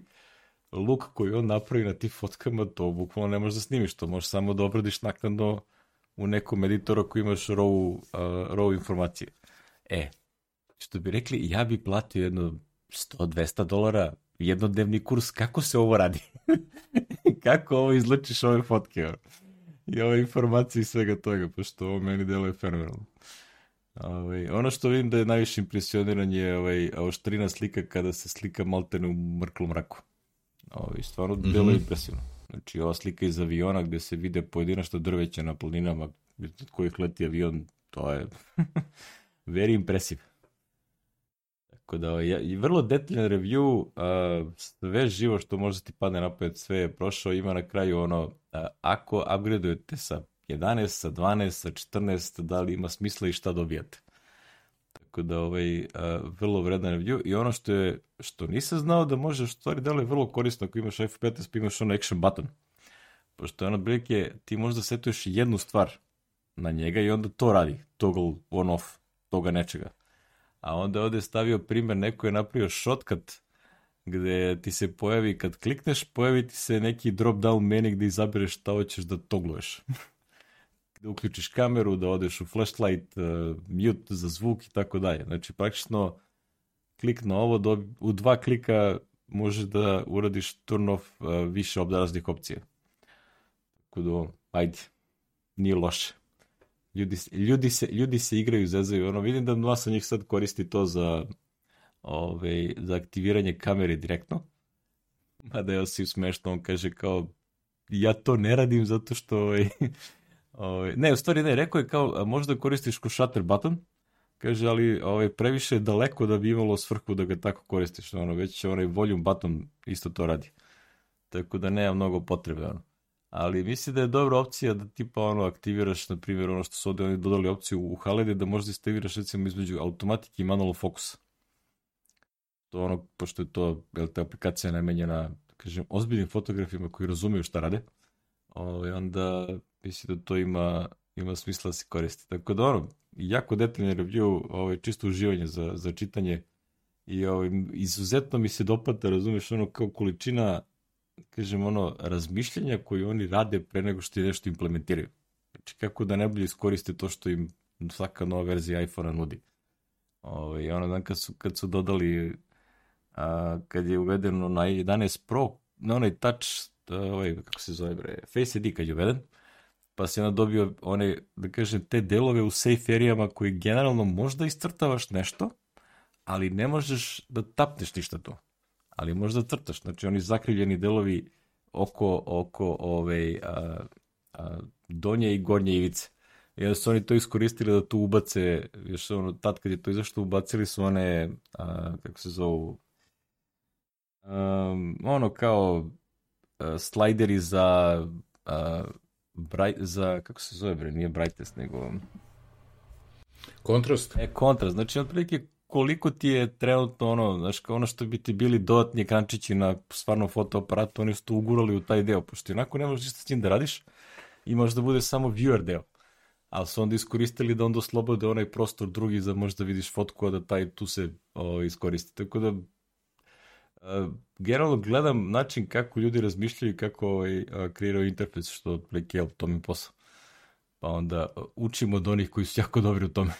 luk koji on napravi na tim fotkama, to bukvalno ne možeš da snimiš, to možeš samo da obradiš naknadno u nekom editoru koji imaš raw, uh, raw informacije. E, što bi rekli, ja bi platio jedno 100-200 dolara jednodnevni kurs, kako se ovo radi? kako ovo izlučiš ove fotke? I ove informacije i svega toga, pošto ovo meni deluje fenomenalno. Ovaj, ono što vidim da je najviše impresioniran je ovaj, oštrina slika kada se slika maltene u mrklom mraku. Ovaj, stvarno mm -hmm. deluje impresivno. Znači, ova slika iz aviona gde se vide pojedinačno drveće na planinama od kojih leti avion, to je very impresiv. Tako da, ja, i vrlo detaljan review, uh, sve živo što može ti padne napad, sve je prošao, ima na kraju ono, uh, ako upgradeujete sa 11, sa 12, sa 14, da li ima smisla i šta dobijate. Tako da, ovaj, uh, vrlo vredan review i ono što je, što nisam znao da može, što stvari delo je vrlo korisno ako imaš iPhone 15 pa imaš ono action button. Pošto je ono prilike, ti možda setuješ jednu stvar na njega i onda to radi, toggle on off, toga nečega a onda ovde stavio primer, neko je napravio shortcut gde ti se pojavi, kad klikneš, pojavi ti se neki drop down menu gde izabereš šta hoćeš da togluješ. da uključiš kameru, da odeš u flashlight, uh, mute za zvuk i tako dalje. Znači, praktično klik na ovo, do, u dva klika možeš da uradiš turn off uh, više raznih opcija. Tako da, ajde, nije loše. Ljudi, ljudi, se, ljudi se igraju, zezaju. Ono, vidim da masa njih sad koristi to za, ove, za aktiviranje kamere direktno. Mada je osim smešno, on kaže kao ja to ne radim zato što ovaj, Ovaj, ne, u stvari ne, rekao je kao, možda koristiš ko shutter button, kaže, ali ovaj, previše je daleko da bi imalo svrhu da ga tako koristiš, ono, već onaj volume button isto to radi. Tako da nema mnogo potrebe, ono. Ali misli da je dobra opcija da tipa ono aktiviraš, na primjer, ono što su ovde oni dodali opciju u Haledi, da možda istaviraš recimo između automatike i manual fokusa. To ono, pošto je to, jel, ta aplikacija namenjena, da kažem, ozbiljnim fotografima koji razumiju šta rade, ovaj, onda misli da to ima, ima smisla da se koristi. Tako da ono, jako detaljni review, ovaj, čisto uživanje za, za čitanje i ovaj, izuzetno mi se dopada, razumeš, ono kao količina kažem, ono, razmišljanja koje oni rade pre nego što nešto implementiraju. Znači, kako da najbolje iskoriste to što im svaka nova verzija iPhone-a nudi. Ove, ovaj, ono, dan kad su, kad su dodali, a, kad je uvedeno na 11 Pro, na onaj touch, ovaj, kako se zove, bre, Face ID kad je uveden, pa si onda dobio one, da kažem, te delove u safe arijama koji generalno možda iscrtavaš nešto, ali ne možeš da tapneš ništa to ali možda crtaš. Znači oni zakrivljeni delovi oko, oko ove, a, a, donje i gornje ivice. I onda su oni to iskoristili da tu ubace, još ono, tad kad je to izašto, ubacili su one, a, kako se zovu, um, ono kao a, slajderi za, a, bright, za, kako se zove bre, nije brightest, nego... Kontrast? E, kontrast, znači otprilike koliko ti je trenutno ono, znaš, ono što bi ti bili dodatni ekrančići na stvarno fotoaparatu, oni su to ugurali u taj deo, pošto onako ne možeš ništa s njim da radiš, imaš da bude samo viewer deo. Ali su onda iskoristili da onda oslobode onaj prostor drugi za možda vidiš fotku, a da taj tu se o, iskoristi. Tako da, a, generalno gledam način kako ljudi razmišljaju i kako ovaj, a, kreiraju interfejs, što otprilike, to mi posao. Pa onda učimo od onih koji su jako dobri u tome.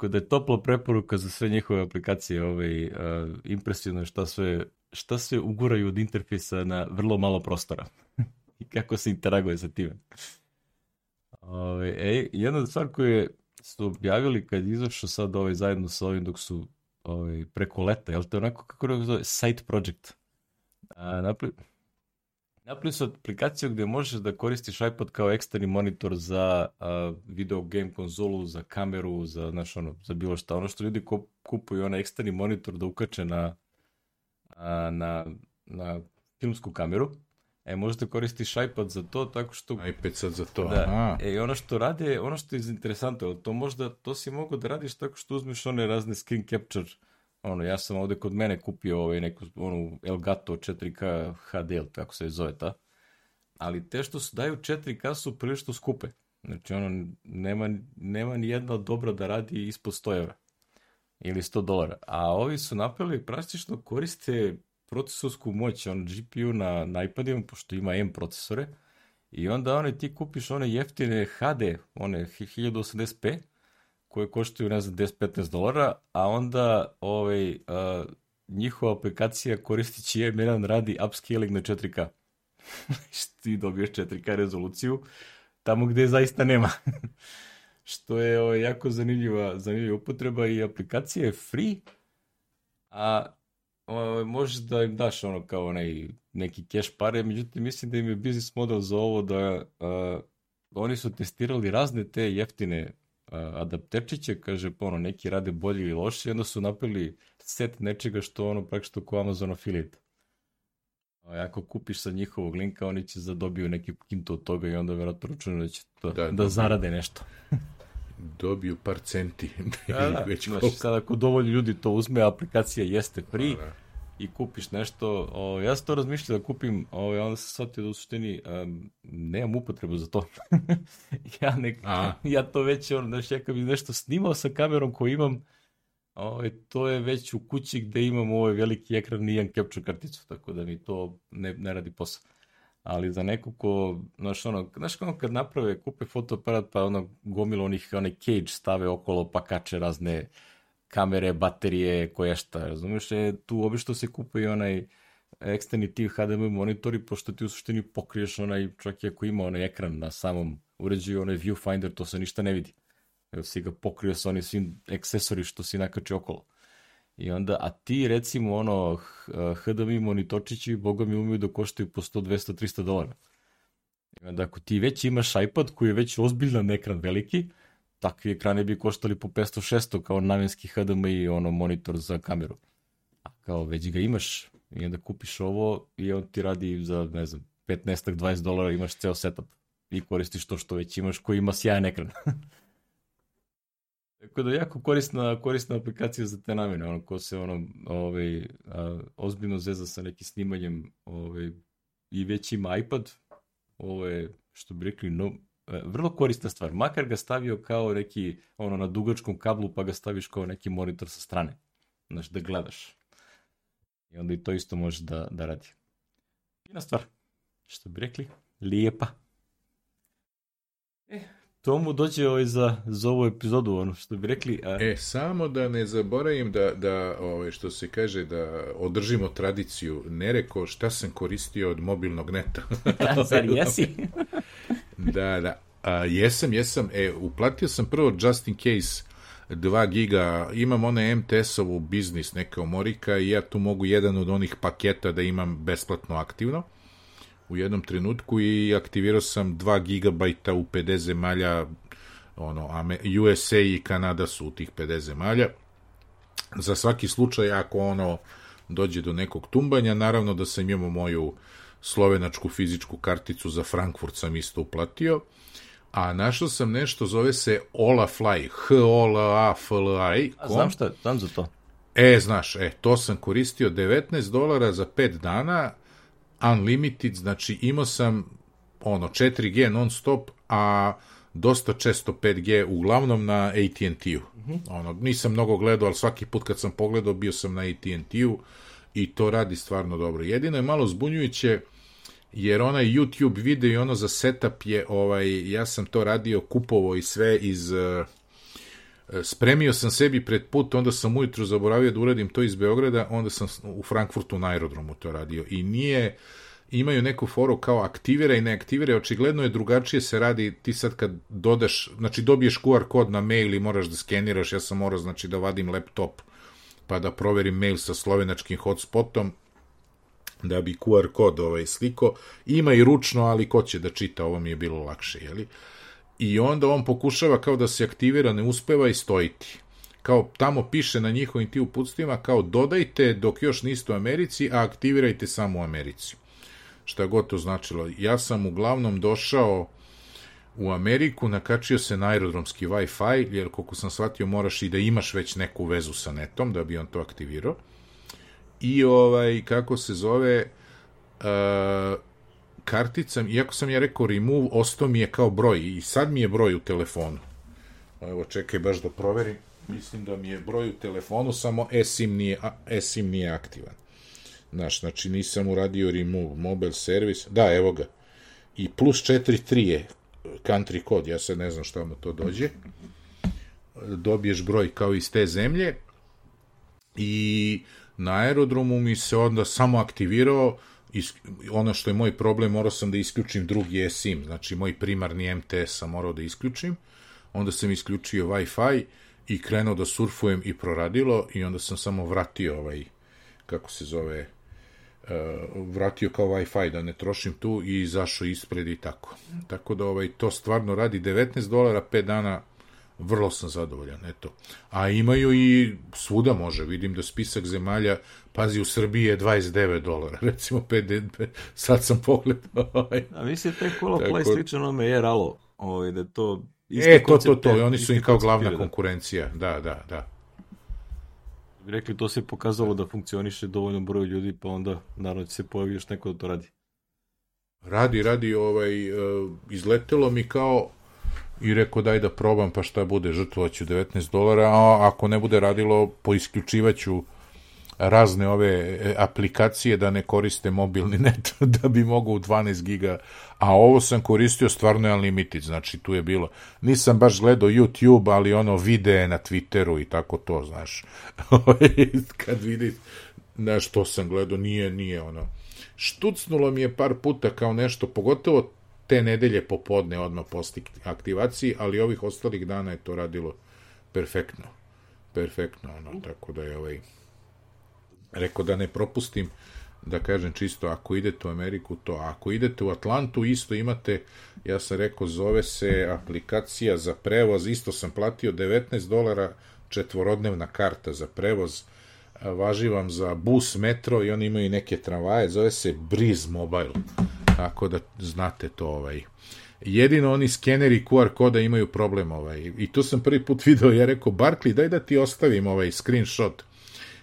Tako da je toplo preporuka za sve njihove aplikacije, ovaj, uh, impresivno je šta sve, šta sve uguraju od interfejsa na vrlo malo prostora i kako se interaguje sa time. Ovaj, e, jedna stvar koju su objavili kad je izašao sad ovaj zajedno sa ovim dok su ovaj, preko leta, jel to je onako kako je zove, site project. A, Napravili su aplikaciju gde možeš da koristiš iPod kao eksterni monitor za uh, video game konzolu, za kameru, za, znaš, ono, za bilo šta. Ono što ljudi kupuju onaj eksterni monitor da ukače na, a, na, na filmsku kameru, E, možete koristiš iPad za to tako što... iPad sad za to, da. aha. E, ono što rade, ono što je interesantno, to možda, to si mogu da radiš tako što uzmeš one razne screen capture ono, ja sam ovde kod mene kupio ovaj neku, onu Elgato 4K HD, tako se zove ta. Ali te što su daju 4K su prilično skupe. Znači, ono, nema, nema ni jedna dobra da radi ispod 100 evra. Ili 100 dolara. A ovi su napravili praktično koriste procesorsku moć, on GPU na, na iPadima, pošto ima M procesore. I onda one ti kupiš one jeftine HD, one 1080p, koje koštaju, ne znam, 10-15 dolara, a onda ovaj, uh, njihova aplikacija koristići M1 radi upscaling na 4K. ti dobiješ 4K rezoluciju tamo gde zaista nema. Što je ovaj, jako zanimljiva, zanimljiva upotreba i aplikacija je free, a ovaj, možeš da im daš ono kao onaj neki cash pare, međutim mislim da im je biznis model za ovo da uh, oni su testirali razne te jeftine adapterčiće, kaže, pa ono, neki rade bolje ili loše, i onda su napravili set nečega što ono praktično ko Amazon affiliate. A ako kupiš sa njihovog linka, oni će zadobiju neki kinto od toga i onda verovatno računaju da će to, da, da zarade nešto. dobiju par centi. da, da, već znači, sad ako dovoljno ljudi to uzme, aplikacija jeste free, da, da i kupiš nešto, o, ja sam to razmišljao da kupim, o, onda sam shvatio da u suštini um, nemam upotrebu za to. ja, ne, ja to već, ono, znaš, ja kad bi nešto snimao sa kamerom koju imam, o, to je već u kući gde imam ovaj veliki ekran i jedan capture karticu, tako da mi to ne, ne radi posao. Ali za neko ko, znaš, ono, znaš ono kad naprave, kupe fotoaparat, pa ono, gomilo onih, onaj cage stave okolo, pa kače razne kamere, baterije, koja šta, razumeš, e, tu obično se kupuje onaj eksterni ti HDMI monitori, pošto ti u suštini pokriješ onaj, čak i ako ima onaj ekran na samom uređaju, onaj viewfinder, to se ništa ne vidi. Evo si ga pokrio sa onim svim aksesori što si nakači okolo. I onda, a ti recimo ono HDMI monitorčići, boga mi umeju da koštaju po 100, 200, 300 dolara. I onda ako ti već imaš iPad koji je već ozbiljan ekran veliki, takvi ekrane bi koštali po 500-600 kao namenski HDMI ono monitor za kameru. A kao već ga imaš i onda kupiš ovo i on ti radi za, ne znam, 15-20 dolara imaš ceo setup i koristiš to što već imaš koji ima sjajan ekran. Tako da jako korisna, korisna aplikacija za te namene, ono ko se ono, ovaj, a, ozbiljno zeza sa nekim snimanjem ovaj, i već ima iPad, ovo je, što bi rekli, no, vrlo korisna stvar. Makar ga stavio kao neki, ono, na dugačkom kablu, pa ga staviš kao neki monitor sa strane. Znaš, da gledaš. I onda i to isto može da, da radi. Fina stvar. Što bi rekli, lijepa. E, to mu dođe ovaj za, za ovu epizodu, ono što bi rekli. A... E, samo da ne zaboravim da, da ovaj, što se kaže, da održimo tradiciju. Ne reko šta sam koristio od mobilnog neta. Zar jesi? da, da. A, jesam, jesam. E, uplatio sam prvo just in case 2 giga, imam one MTS-ovu biznis neka omorika i ja tu mogu jedan od onih paketa da imam besplatno aktivno u jednom trenutku i aktivirao sam 2 gigabajta u 50 zemalja, ono, USA i Kanada su u tih 50 zemalja. Za svaki slučaj, ako ono dođe do nekog tumbanja, naravno da sam imao moju slovenačku fizičku karticu za Frankfurt sam isto uplatio, a našao sam nešto, zove se Olafly, H-O-L-A-F-L-I. A znam šta, znam za to. E, znaš, e, to sam koristio 19 dolara za 5 dana, unlimited, znači imao sam ono 4G non stop, a dosta često 5G, uglavnom na AT&T-u. Mm -hmm. Ono, nisam mnogo gledao, ali svaki put kad sam pogledao bio sam na AT&T-u i to radi stvarno dobro. Jedino je malo zbunjujuće jer onaj YouTube video i ono za setup je, ovaj, ja sam to radio kupovo i sve iz uh, spremio sam sebi pred put, onda sam ujutru zaboravio da uradim to iz Beograda, onda sam u Frankfurtu na aerodromu to radio i nije imaju neku foru kao aktivira i ne aktivira, očigledno je drugačije se radi, ti sad kad dodaš, znači dobiješ QR kod na mail i moraš da skeniraš, ja sam morao znači da vadim laptop pa da proverim mail sa slovenačkim hotspotom, da bi QR kod ovaj sliko, ima i ručno, ali ko će da čita, ovo mi je bilo lakše, jeli? i onda on pokušava kao da se aktivira, ne uspeva i stojiti. Kao tamo piše na njihovim ti uputstvima kao dodajte dok još niste u Americi, a aktivirajte samo u Americi. Šta god to značilo. Ja sam uglavnom došao u Ameriku, nakačio se na aerodromski Wi-Fi, jer koliko sam shvatio moraš i da imaš već neku vezu sa netom da bi on to aktivirao. I ovaj, kako se zove, uh, kartica, iako sam ja rekao remove, ostao mi je kao broj i sad mi je broj u telefonu. Evo, čekaj baš da proverim. Mislim da mi je broj u telefonu, samo eSIM nije, eSIM nije aktivan. Znaš, znači nisam uradio remove, mobile service, da, evo ga. I plus 4.3 je country kod, ja sad ne znam šta mu to dođe. Dobiješ broj kao iz te zemlje i na aerodromu mi se onda samo aktivirao. Is, ono što je moj problem, morao sam da isključim drugi eSIM, znači moj primarni MTS sam morao da isključim, onda sam isključio Wi-Fi i krenuo da surfujem i proradilo i onda sam samo vratio ovaj, kako se zove, vratio kao Wi-Fi da ne trošim tu i izašao ispred i tako. Tako da ovaj, to stvarno radi 19 dolara 5 dana vrlo sam zadovoljan, eto. A imaju i svuda može, vidim da spisak zemalja, pazi, u Srbiji je 29 dolara, recimo PDB, sad sam pogledao. Ovaj. A mislim, taj Call of Play slično ome je ralo, ovaj, da to... E, to, to, to, oni su im kao glavna konkurencija, da, da, da. Rekli, to se pokazalo da funkcioniše dovoljno broj ljudi, pa onda, naravno, će se pojavi još neko da to radi. Radi, radi, ovaj, uh, izletelo mi kao i rekao daj da probam pa šta bude, žrtvovaću 19 dolara, a ako ne bude radilo, poisključivaću razne ove e, aplikacije da ne koriste mobilni net da bi mogao u 12 giga, a ovo sam koristio stvarno je unlimited, znači tu je bilo. Nisam baš gledao YouTube, ali ono videe na Twitteru i tako to, znaš. Kad vidi, znaš, to sam gledao, nije, nije ono. Štucnulo mi je par puta kao nešto, pogotovo te nedelje popodne odmah posle aktivacije, ali ovih ostalih dana je to radilo perfektno. Perfektno, ono, tako da je ovaj rekao da ne propustim da kažem čisto, ako idete u Ameriku, to. Ako idete u Atlantu, isto imate, ja sam rekao, zove se aplikacija za prevoz, isto sam platio 19 dolara četvorodnevna karta za prevoz, važi vam za bus, metro i oni imaju neke tramvaje, zove se Breeze Mobile, tako da znate to ovaj. Jedino oni skeneri QR koda imaju problem ovaj. I to sam prvi put video, ja rekao, Barkley, daj da ti ostavim ovaj screenshot.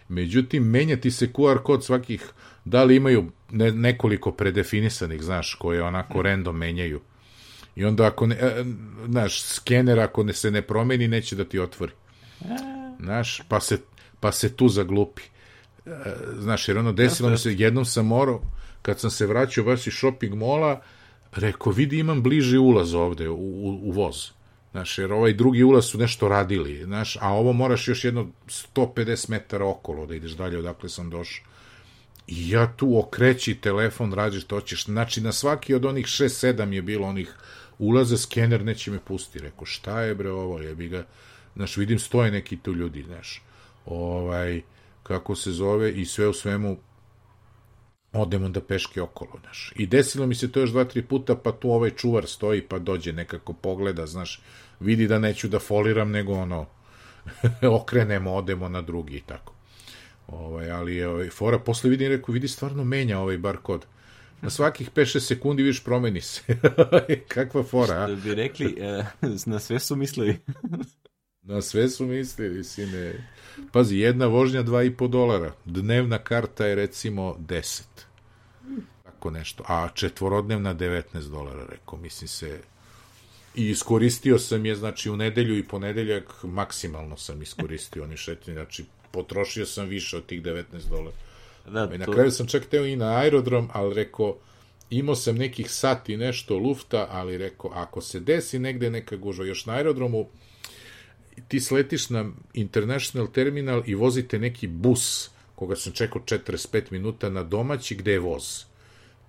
Međutim, menjati se QR kod svakih, da li imaju ne, nekoliko predefinisanih, znaš, koje onako random menjaju. I onda ako, ne, e, znaš, skener ako ne se ne promeni, neće da ti otvori. Znaš, pa se, pa se tu zaglupi. E, znaš, jer ono desilo mi se, jednom sam morao, kad sam se vraćao baš iz shopping mola, rekao, vidi, imam bliži ulaz ovde u, u, u voz. Znaš, jer ovaj drugi ulaz su nešto radili, znaš, a ovo moraš još jedno 150 metara okolo da ideš dalje odakle sam došao. I ja tu okreći telefon, rađeš to ćeš. Znači, na svaki od onih 6-7 je bilo onih ulaza, skener neće me pusti. Rekao, šta je bre ovo, jebi ga. Znaš, vidim stoje neki tu ljudi, znaš. Ovaj, kako se zove i sve u svemu odem onda peške okolo, znaš. I desilo mi se to još dva, tri puta, pa tu ovaj čuvar stoji, pa dođe nekako pogleda, znaš, vidi da neću da foliram, nego ono, okrenemo, odemo na drugi i tako. Ovaj, ali je ovaj, fora, posle vidim, rekao, vidi, stvarno menja ovaj bar kod. Na svakih 5-6 sekundi viš promeni se. Kakva fora, a? Što bi rekli, eh, na sve su mislili. Na sve su mislili, sine. Pazi, jedna vožnja 2,5 dolara. Dnevna karta je recimo 10. Tako nešto. A četvorodnevna 19 dolara, rekao. Mislim se... I iskoristio sam je, znači, u nedelju i ponedeljak maksimalno sam iskoristio oni šetnje. Znači, potrošio sam više od tih 19 dolara. Da, I na to- kraju sam čak teo i na aerodrom, ali rekao, imao sam nekih sat i nešto lufta, ali rekao, ako se desi negde neka gužva, još na aerodromu, ti sletiš na international terminal i vozite neki bus, koga sam čekao 45 minuta na domaći, gde je voz.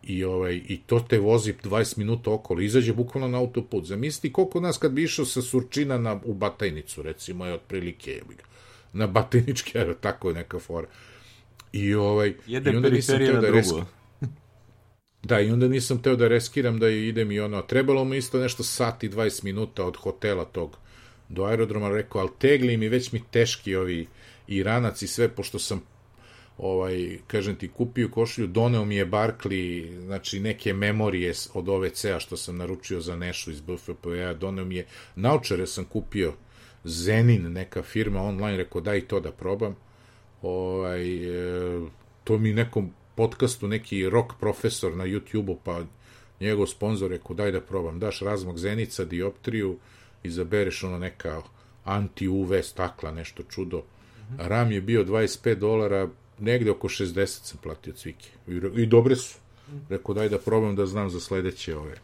I, ovaj, I to te vozi 20 minuta okolo, izađe bukvalno na autoput. Zamisli koliko nas kad bi išao sa Surčina na, u Batajnicu, recimo, je otprilike, na Batajnički, evo, tako je neka fora. I, ovaj, Jedne i onda nisam teo da reski- Da, i onda nisam teo da reskiram da idem i ono, trebalo mi isto nešto sat i 20 minuta od hotela tog do aerodroma, rekao, ali tegli mi, već mi teški ovi Iranac i sve, pošto sam ovaj, kažem ti, kupio košulju, doneo mi je Barkley, znači neke memorije od OVC-a što sam naručio za Nešu iz BFP-a, doneo mi je, naučare sam kupio, Zenin, neka firma online, rekao daj to da probam, ovaj, e, to mi nekom podcastu neki rock profesor na YouTube-u, pa njegov sponsor rekao daj da probam, daš razmog zenica, dioptriju, izabereš ono neka anti-UV stakla, nešto čudo. RAM je bio 25 dolara, negde oko 60 sam platio cvike. I, i dobre su. Rekao daj da probam da znam za sledeće ove.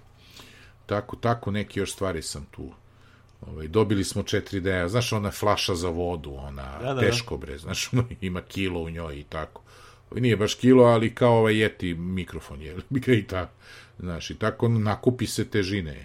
Tako, tako neke još stvari sam tu. Ovaj, dobili smo 4D, znaš ona flaša za vodu, ona Da, da, da. teško bre, znaš, ono ima kilo u njoj i tako. Nije baš kilo, ali kao ovaj jeti mikrofon je, i tako. Znaš, i tako nakupi se težine.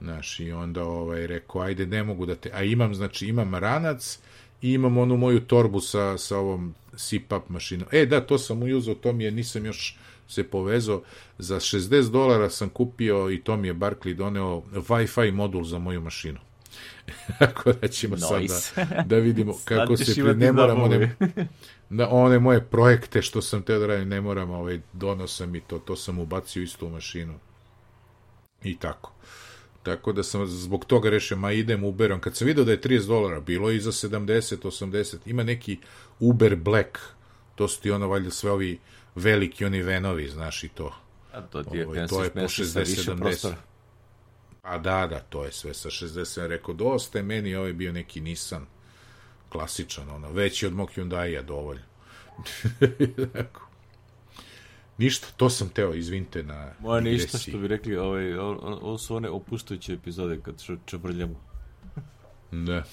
Znaš, i onda ovaj, rekao, ajde, ne mogu da te... A imam, znači, imam ranac i imam onu moju torbu sa, sa ovom CPAP mašinom. E, da, to sam uzao, to mi je, nisam još se povezao. Za 60 dolara sam kupio i to mi je Barkley doneo Wi-Fi modul za moju mašinu. Tako da ćemo Nice. sad da, da vidimo kako se pri... Ne moram one, zabave. da one moje projekte što sam teo da radim, ne moram, ovaj, donosam i to, to sam ubacio isto u mašinu. I tako. Tako da sam zbog toga rešio, ma idem Uberom. Kad sam vidio da je 30 dolara, bilo je i za 70, 80. Ima neki Uber Black. To su ti ono, valjda, sve ovi veliki, oni venovi, znaš i to. A to ti je, Ovaj, ovaj, to je po 60, 70. prostora. Pa da, da, to je sve sa 60. Sam rekao, dosta je meni ovaj bio neki Nissan. Klasičan, ono, veći od mog Hyundai-a dovoljno. Tako. Ništa, to sam teo, izvinite na Moja ništa digresiji. što bi rekli, ovaj, ovo su one opuštajuće epizode kad č- čebrljamo. Da.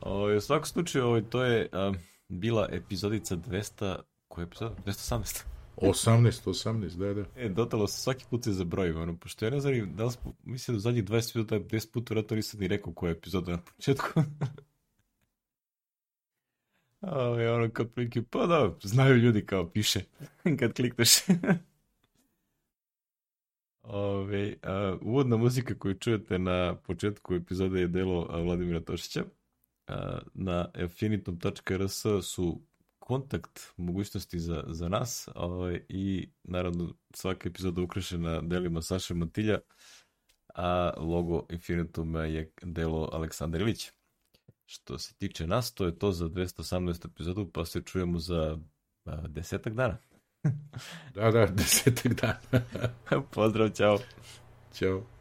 Ovaj, u svakom slučaju, ovaj, to je um, bila epizodica 200, koja je epizoda? 218. 18, 18, da, da. E, dotalo se svaki put se zabrojim, ono, pošto ja ne znam, da li smo, mislim da u zadnjih 20 minuta, 10 puta, vratno nisam ni rekao koja je epizoda na početku. Ove, ono kao prilike, pa da, znaju ljudi kao piše kad klikneš. Ove, a, uvodna muzika koju čujete na početku epizode je delo Vladimira Tošića. A, na infinitum.rs su kontakt mogućnosti za, za nas ovaj, i naravno svaka epizoda ukrašena delima Saše Matilja, a logo Infinituma je delo Aleksandar Ilić. Što se tiče nas, to je to za 218. epizodu, pa se čujemo za a, desetak dana. da, da, desetak dana. Pozdrav, čao. Ćao.